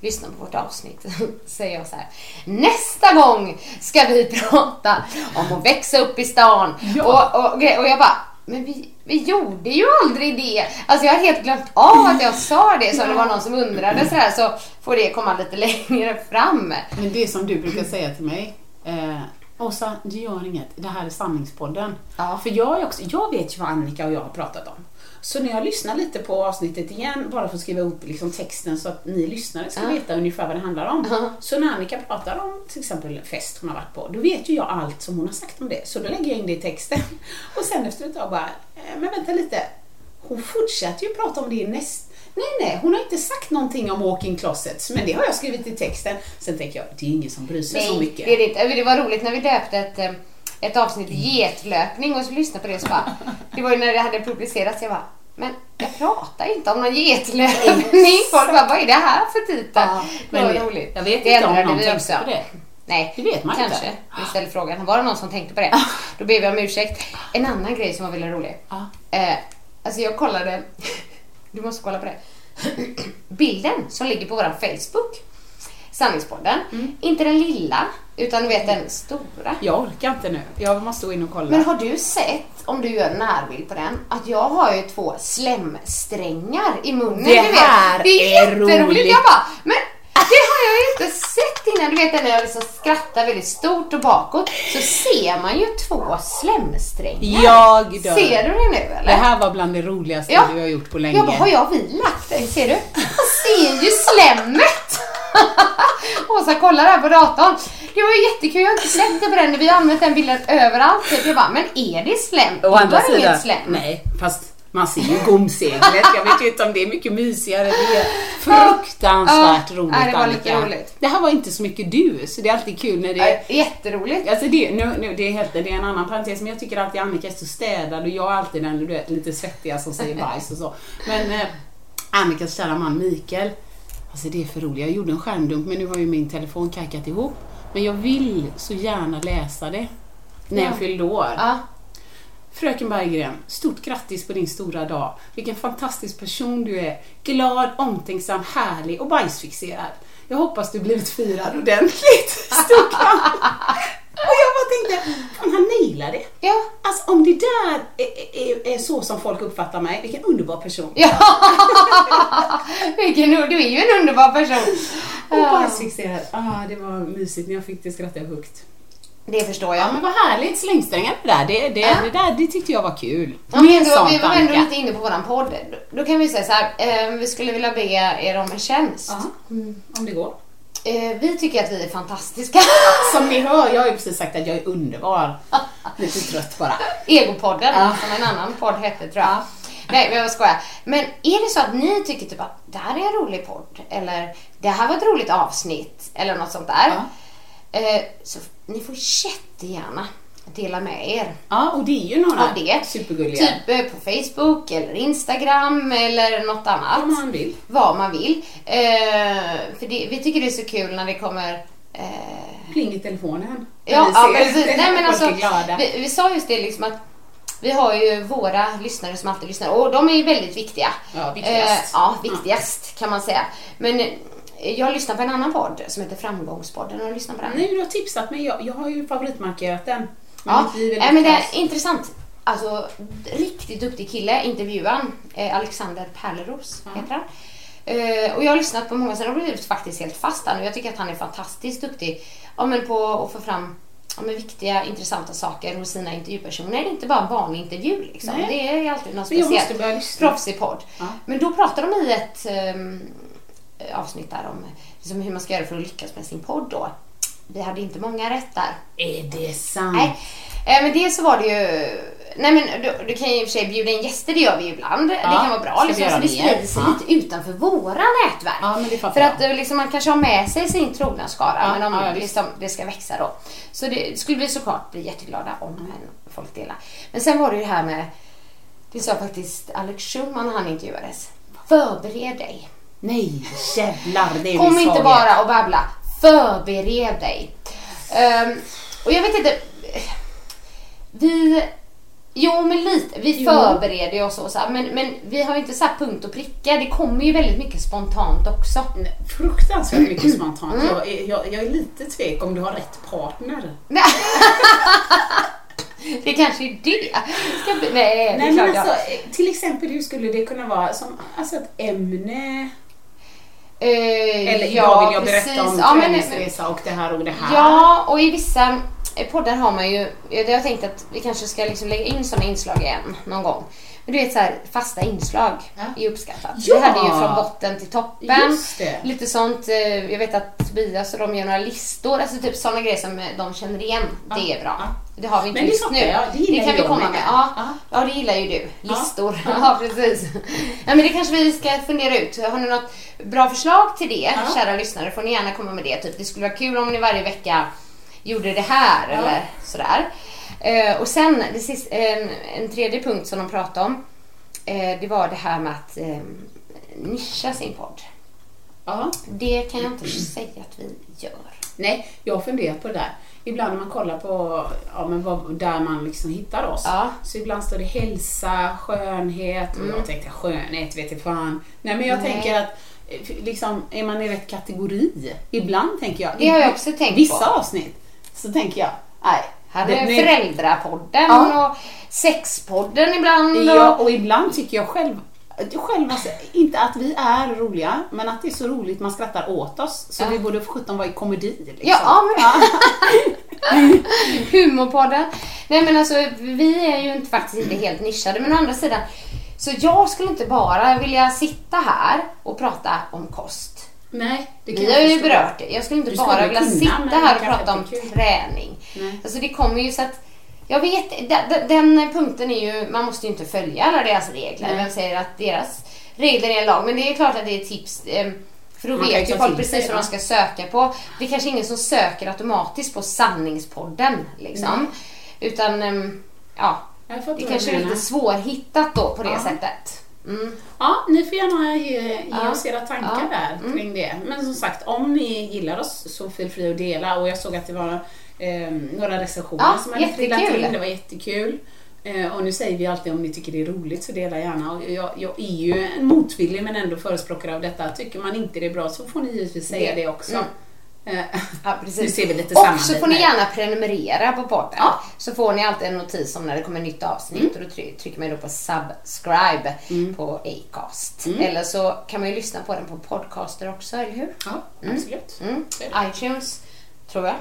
Lyssna på vårt avsnitt. säger jag så här. Nästa gång ska vi prata om att växa upp i stan. Ja. Och, och, och jag bara, men vi, vi gjorde ju aldrig det. Alltså jag har helt glömt av att jag sa det. Så om det var någon som undrade så här så får det komma lite längre fram. Men det som du brukar säga till mig, eh, Åsa, det gör inget. Det här är sanningspodden. Ja. För jag, också, jag vet ju vad Annika och jag har pratat om. Så när jag lyssnar lite på avsnittet igen, bara för att skriva upp liksom texten så att ni lyssnare ska veta ungefär vad det handlar om. Så när Annika pratar om till exempel en fest hon har varit på, då vet ju jag allt som hon har sagt om det. Så då lägger jag in det i texten. Och sen efter ett tag bara, eh, men vänta lite. Hon fortsätter ju prata om det i näst... Nej, nej, hon har inte sagt någonting om walking closets, men det har jag skrivit i texten. Sen tänker jag, det är ingen som bryr sig så mycket. det är det inte. Det var roligt när vi döpte ett, eh, ett avsnitt getlöpning och så lyssnade på det så bara, det var ju när det hade publicerats, jag bara, men jag pratar inte om någon getlöpning. Folk bara, vad är det här för titel? Ja, det var men roligt. jag vet det inte om någon vi tänkte på det. Nej, Det vet man inte. kanske. Vi ställer frågan, var det någon som tänkte på det? Då ber vi om ursäkt. En annan grej som var väldigt rolig. Ja. Eh, alltså jag kollade, du måste kolla på det. Bilden som ligger på vår Facebook, Sanningspodden. Mm. Inte den lilla, utan du vet den stora. Jag orkar inte nu. Jag måste gå in och kolla. Men har du sett, om du gör en närbild på den, att jag har ju två slemsträngar i munnen. Det du vet. här det är, är jätteroligt. roligt. Jag bara, men det har jag ju inte sett innan. Du vet när jag liksom skrattar väldigt stort och bakåt så ser man ju två slemsträngar. Jag dör. Ser du det nu eller? Det här var bland det roligaste Ja. du har gjort på länge. Jag bara, har jag vi lagt den? Ser du? Jag ser ju slemmet! Åsa kollar här på datorn. Det var ju jättekul, jag har inte sett det på den. Vi har använt den bilden överallt. Typ. Jag bara, men är det slem? Å andra det var sidan, inget slem. nej, fast man ser ju gomseglet. Jag vet ju inte om det är mycket mysigare. Det är fruktansvärt Ja, roligt ja, det var lite Annika. roligt. Det här var inte så mycket du, så det är alltid kul när det är Ja, Jätteroligt. Alltså det, nu, nu, det, är helt, det är en annan parentes, men jag tycker alltid Annika är så städad och jag är alltid den du vet, lite svettiga som säger bajs och så. Men eh, Annikas kära man Mikael, alltså det är för roligt. Jag gjorde en skärmdump men nu har ju min telefon kackat ihop. Men jag vill så gärna läsa det när jag Ja. fyllde år. Ja. Fröken Berggren, stort grattis på din stora dag. Vilken fantastisk person du är. Glad, omtänksam, härlig och bajsfixerad. Jag hoppas du blivit firad ordentligt. Stort. Och jag bara tänkte, fan han nailade det. Ja. Alltså om det där är, är, är så som folk uppfattar mig, vilken underbar person. Ja. Vilken, du är ju en underbar person. Och Ja. bajsfixerad. Ah, det var mysigt när jag fick det skratta högt. Det förstår jag. Ja men vad härligt, slängsträngar det där. Det, det, det där det tyckte jag var kul. Ja, men då, vi var ändå lite inne på våran podd. Då, då kan vi säga så här, eh, vi skulle vilja be er om en tjänst. Ja, om det går. Eh, vi tycker att vi är fantastiska. Som ni hör, jag har ju precis sagt att jag är underbar. Lite trött bara. Egopodden, Ja. som en annan podd hette tror jag. Nej, men jag skojar. Men är det så att ni tycker typ att det här är en rolig podd, eller det här var ett roligt avsnitt, eller något sånt där. Eh, så ni får jättegärna dela med er Ja, och det är ju några av det. supergulliga. Typ eh, på Facebook, eller Instagram, eller något annat. Om man vill. Vad man vill. Eh, för det, vi tycker det är så kul när det kommer eh, Pling i telefonen. Ja, Vi ja precis. Nej, men alltså, vi, vi sa just det liksom att vi har ju våra lyssnare som alltid lyssnar och de är ju väldigt viktiga. Ja, viktigast. Eh, ja, viktigast kan man säga. Men eh, jag lyssnar på en annan podd som heter Framgångspodden. Har du lyssnat på den? Nej, du har tipsat mig. Jag, jag har ju favoritmarkerat den. Ja, Nej, men det är intressant. Alltså, riktigt duktig kille. Intervjuaren, eh, Alexander Pärleros heter han. Eh, och jag har lyssnat på många, sen har blivit faktiskt helt fast där nu. Jag tycker att han är fantastiskt duktig ja, men på att få fram ja, men viktiga, intressanta saker hos sina intervjupersoner. Det är inte bara en vanlig intervju liksom. Nej. Det är alltid något speciellt. Proffsig podd. Ja. Men då pratar de i ett ehm, avsnitt där om liksom, hur man ska göra för att lyckas med sin podd då. Vi hade inte många rätt där. Är det sant? Nej, eh, men dels så var det ju... Nej men du, du kan ju i och för sig bjuda in gäster, det gör vi ju ibland. det kan vara bra liksom, så det sprider sig Ja. lite utanför våra nätverk. Ja, men det För att eh, liksom, man kanske har med sig sin trogna skara, Ja, men om ja, liksom, det ska växa då. Så det skulle vi såklart bli jätteglada om mm. folk delar. Men sen var det ju det här med, det sa faktiskt Alex Schulman när han intervjuades. Förbered dig. Nej, jävlar. Det är Kom inte bara och babbla. Förbered dig. Ehm, och jag vet inte. Vi... Jo, men lite. Vi Jo. förbereder oss och så, men, men vi har ju inte satt punkt och pricka. Det kommer ju väldigt mycket spontant också. Fruktansvärt mycket spontant. Mm. Jag, är, jag, jag är lite tvek om du har rätt partner. det kanske är det. Ska nej, det Nej, klart men alltså, till exempel hur skulle det kunna vara som alltså ett ämne? Eh, Eller ja, idag vill jag precis. berätta om Ja, träningsresa och det här och det här. Ja, och i vissa... poddar har man ju, jag har tänkt att vi kanske ska liksom lägga in sådana inslag igen någon gång. Men du vet så här, fasta inslag Ja. är uppskattat. Ja. Vi hade ju från botten till toppen. Lite sånt. eh, Jag vet att Tobias och de gör några listor. Alltså typ sådana grejer som eh, de känner igen. Det är bra. Ja. Det har vi inte Men det just fattar nu. jag. Det gillar kan vi komma med. med. Ja. Ja. ja, det gillar ju du. Listor. Ja, precis. Ja, men det kanske vi ska fundera ut. Har ni något bra förslag till det, Ja. kära lyssnare, får ni gärna komma med det. Typ, det skulle vara kul om ni varje vecka gjorde det här eller sådär. Eh, och sen, det sista, en, en tredje punkt som de pratade om, eh, det var det här med att eh, nischa sin podd. Ja. Det kan jag inte säga att vi gör. Nej, jag har funderat på det där. Ibland när man kollar på ja, men vad, där man liksom hittar oss. Ja. Så ibland står det hälsa, skönhet. Och jag tänkte skönhet vet jag fan. Nej men jag Mm. Nej. tänker att eh, liksom, är man i rätt kategori? Ibland tänker jag. Det har jag också tänkt Vissa på. avsnitt så tänker jag, nej. Här det- är föräldrapodden Ja. och sexpodden ibland. Ja, Och, och ibland tycker jag själv, själv alltså, inte att vi är roliga, men att det är så roligt man skrattar åt oss. Så Ja. vi borde för sjutton vara i komedi. Liksom. Ja, men... Humorpodden. Nej men alltså vi är ju inte, faktiskt inte helt nischade men å andra sidan så jag skulle inte bara vilja sitta här och prata om kost. Nej, det kan Vi har ju berört det. Jag skulle inte bara vilja sitta här och prata om träning. Nej. Alltså det kommer ju så att jag vet, de- de- den punkten är ju, man måste ju inte följa alla deras regler. Vem säger att deras regler är en lag? Men det är klart att det är tips. eh, För då Man vet ju folk precis vad va? de ska söka på. Det är kanske ingen som söker automatiskt på sanningspodden. Liksom. Utan, ehm, ja. Det kanske är lite svårhittat då på det Ja. sättet. Mm. Ja, ni får gärna ge, ge Ja. oss era tankar Ja. där Mm. kring det. Men som sagt, om ni gillar oss så feel free att dela. Och jag såg att det var eh, några recensioner Ja, som hade trillat jättekul. in. Det var jättekul. Eh, och nu säger vi alltid om ni tycker det är roligt så dela gärna. Och jag, jag är ju en motvillig men ändå förespråkare av detta. Tycker man inte det är bra så får ni givetvis säga Det- det också. Mm. Eh, Ja, precis. Nu ser vi lite Och så får ni gärna prenumerera på podden. Ja. Så får ni alltid en notis om när det kommer nytt avsnitt och då try- trycker man då på subscribe på Acast. Eller så kan man ju lyssna på den på podcaster också, eller hur? Ja, absolut. Mm. Är det. iTunes, tror jag.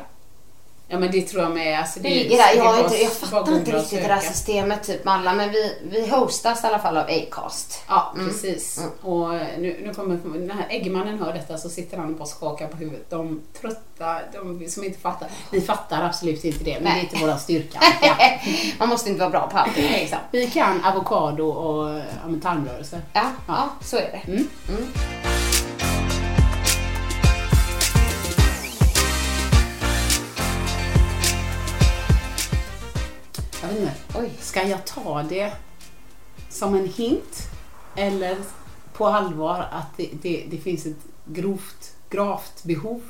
Ja men det tror jag med. Alltså, Det ligger där. Jag, det har inte, jag fattar inte riktigt det där systemet typ med alla, men vi, vi hostas i alla fall av Acast. Ja, Mm. precis. Och nu, nu kommer, när här äggmannen hör detta så sitter han och bara skakar på huvudet. De trötta, de som inte fattar. Vi fattar absolut inte det, men Nej. det är inte våran styrka. Ja. Man måste inte vara bra på allting liksom. Vi kan avokado och ja, tarmrörelse. Ja, ja, så är det. Mm. Oj. Ska jag ta det som en hint eller på allvar att det, det, det finns ett grovt, gravt behov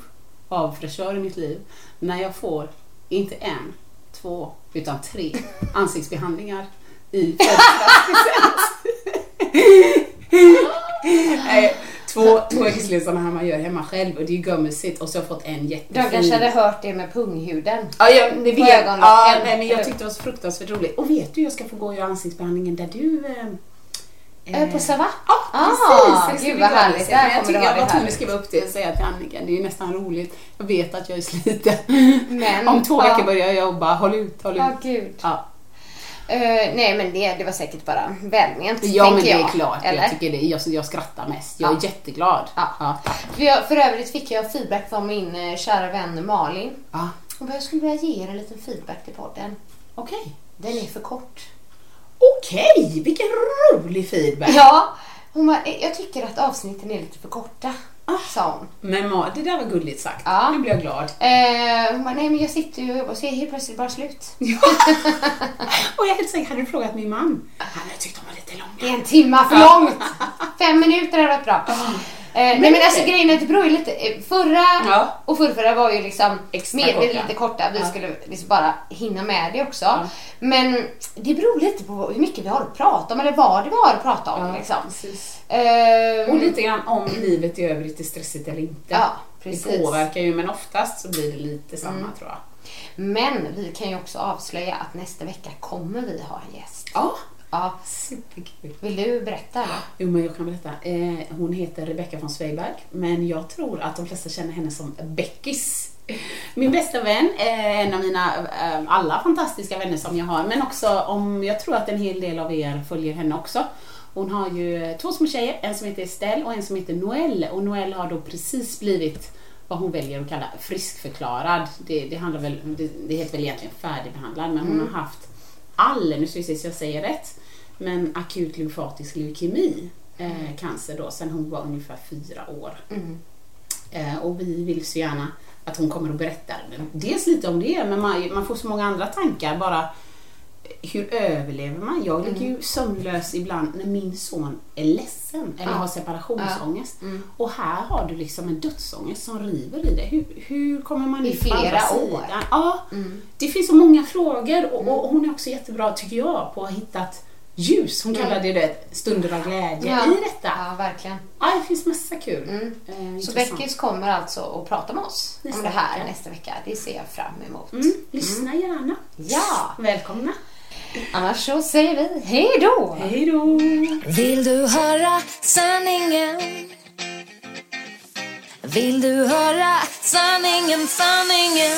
av fräschör i mitt liv när jag får inte en, två, utan tre ansiktsbehandlingar i födelsedagspresent. Två, två äggslösarna här man gör hemma själv och det är ju gömmelsigt och så har jag fått en jättefin. De kanske hade hört det med punghuden. Ja, jag, det vet. Ja, nej, men jag tyckte det var så fruktansvärt roligt. Och vet du, jag ska få gå och göra ansiktsbehandlingen där du... Eh, Eh, på Sava? Ja, Ah, precis. Gud, vad härligt. Där jag tycker du jag var tvungen att skriva upp det och säga till Annika, det är nästan roligt. Jag vet att jag är sliten. Men, Om två ja. veckor börjar jag jobba. Håll ut, håll ut. Ja, gud. Ja, Eh, nej, men det, det var säkert bara välment, ja men det är jag. klart. Eller? Jag tycker det. Jag, jag skrattar mest. Jag är Ja. jätteglad. Ja. tack. För, jag, för övrigt fick jag feedback från min eh, kära vän Malin. Ja. Hon bara, jag skulle vilja ge er en liten feedback till podden. Okej. Den är för kort. Okej, vilken rolig feedback. Ja, hon bara, "Eh, jag tycker att avsnitten är lite för korta. Sa hon. Men Ma, det där var gulligt sagt. Ja. Nu blir jag glad. Eh, hon bara, nej men jag sitter ju och jobbar så är helt plötsligt bara slut. Och jag är helt säker, hade du frågat min man? Han hade tyckt de var lite långa. Det är en timma för långt. Fem minuter hade varit bra. Eh, nej men alltså grejen är att det beror ju lite. eh, Förra Ja. och förrförra var ju liksom medvetet lite korta. Vi Ja. skulle liksom bara hinna med det också. Men det beror lite på hur mycket vi har att prata om eller vad det vi har att prata om. liksom. Eh, Och lite grann om livet i övrigt är stressigt eller inte. Ja. Det påverkar ju, men oftast så blir det lite samma Mm. tror jag. Men vi kan ju också avslöja att nästa vecka kommer vi ha en gäst. Ja, Ja. Vill du berätta eller? Jo, men jag kan berätta. Eh, hon heter Rebecca von Sveiberg, men jag tror att de flesta känner henne som Beckis. Min bästa vän är en av mina eh, alla fantastiska vänner som jag har, men också om, jag tror att en hel del av er följer henne också. Hon har ju två små tjejer, en som heter Estelle och en som heter Noelle. Och Noelle har då precis blivit vad hon väljer att kalla friskförklarad. Det, det, handlar väl, det, det heter väl egentligen färdigbehandlad, men hon har haft all, nu ska vi se så jag säger rätt, men akut lymfatisk leukemi, eh, cancer då, sen hon var ungefär fyra år. Eh, och vi vill så gärna att hon kommer att berätta dels lite om det, men man, man får så många andra tankar bara. Hur överlever man? Jag ligger ju sömnlös ibland när min son är ledsen eller Ja. har separationsångest. Och här har du liksom en dödsångest som river i dig. Hur, hur kommer man I flera år. Ja, det finns så många frågor och, och hon är också jättebra, tycker jag, på att ha hittat ljus. Hon kallar det, det stunder av glädje Ja. i detta. Ja, verkligen. Ja, det finns massa kul. Mm. Eh, Så. Beckis kommer alltså att prata med oss Nästa om det här vecka. nästa vecka. Det ser jag fram emot. Mm, lyssna gärna. Ja, Välkomna. annars så säger vi hej då! Hej då! Vill du höra sanningen? Vill du höra sanningen, sanningen?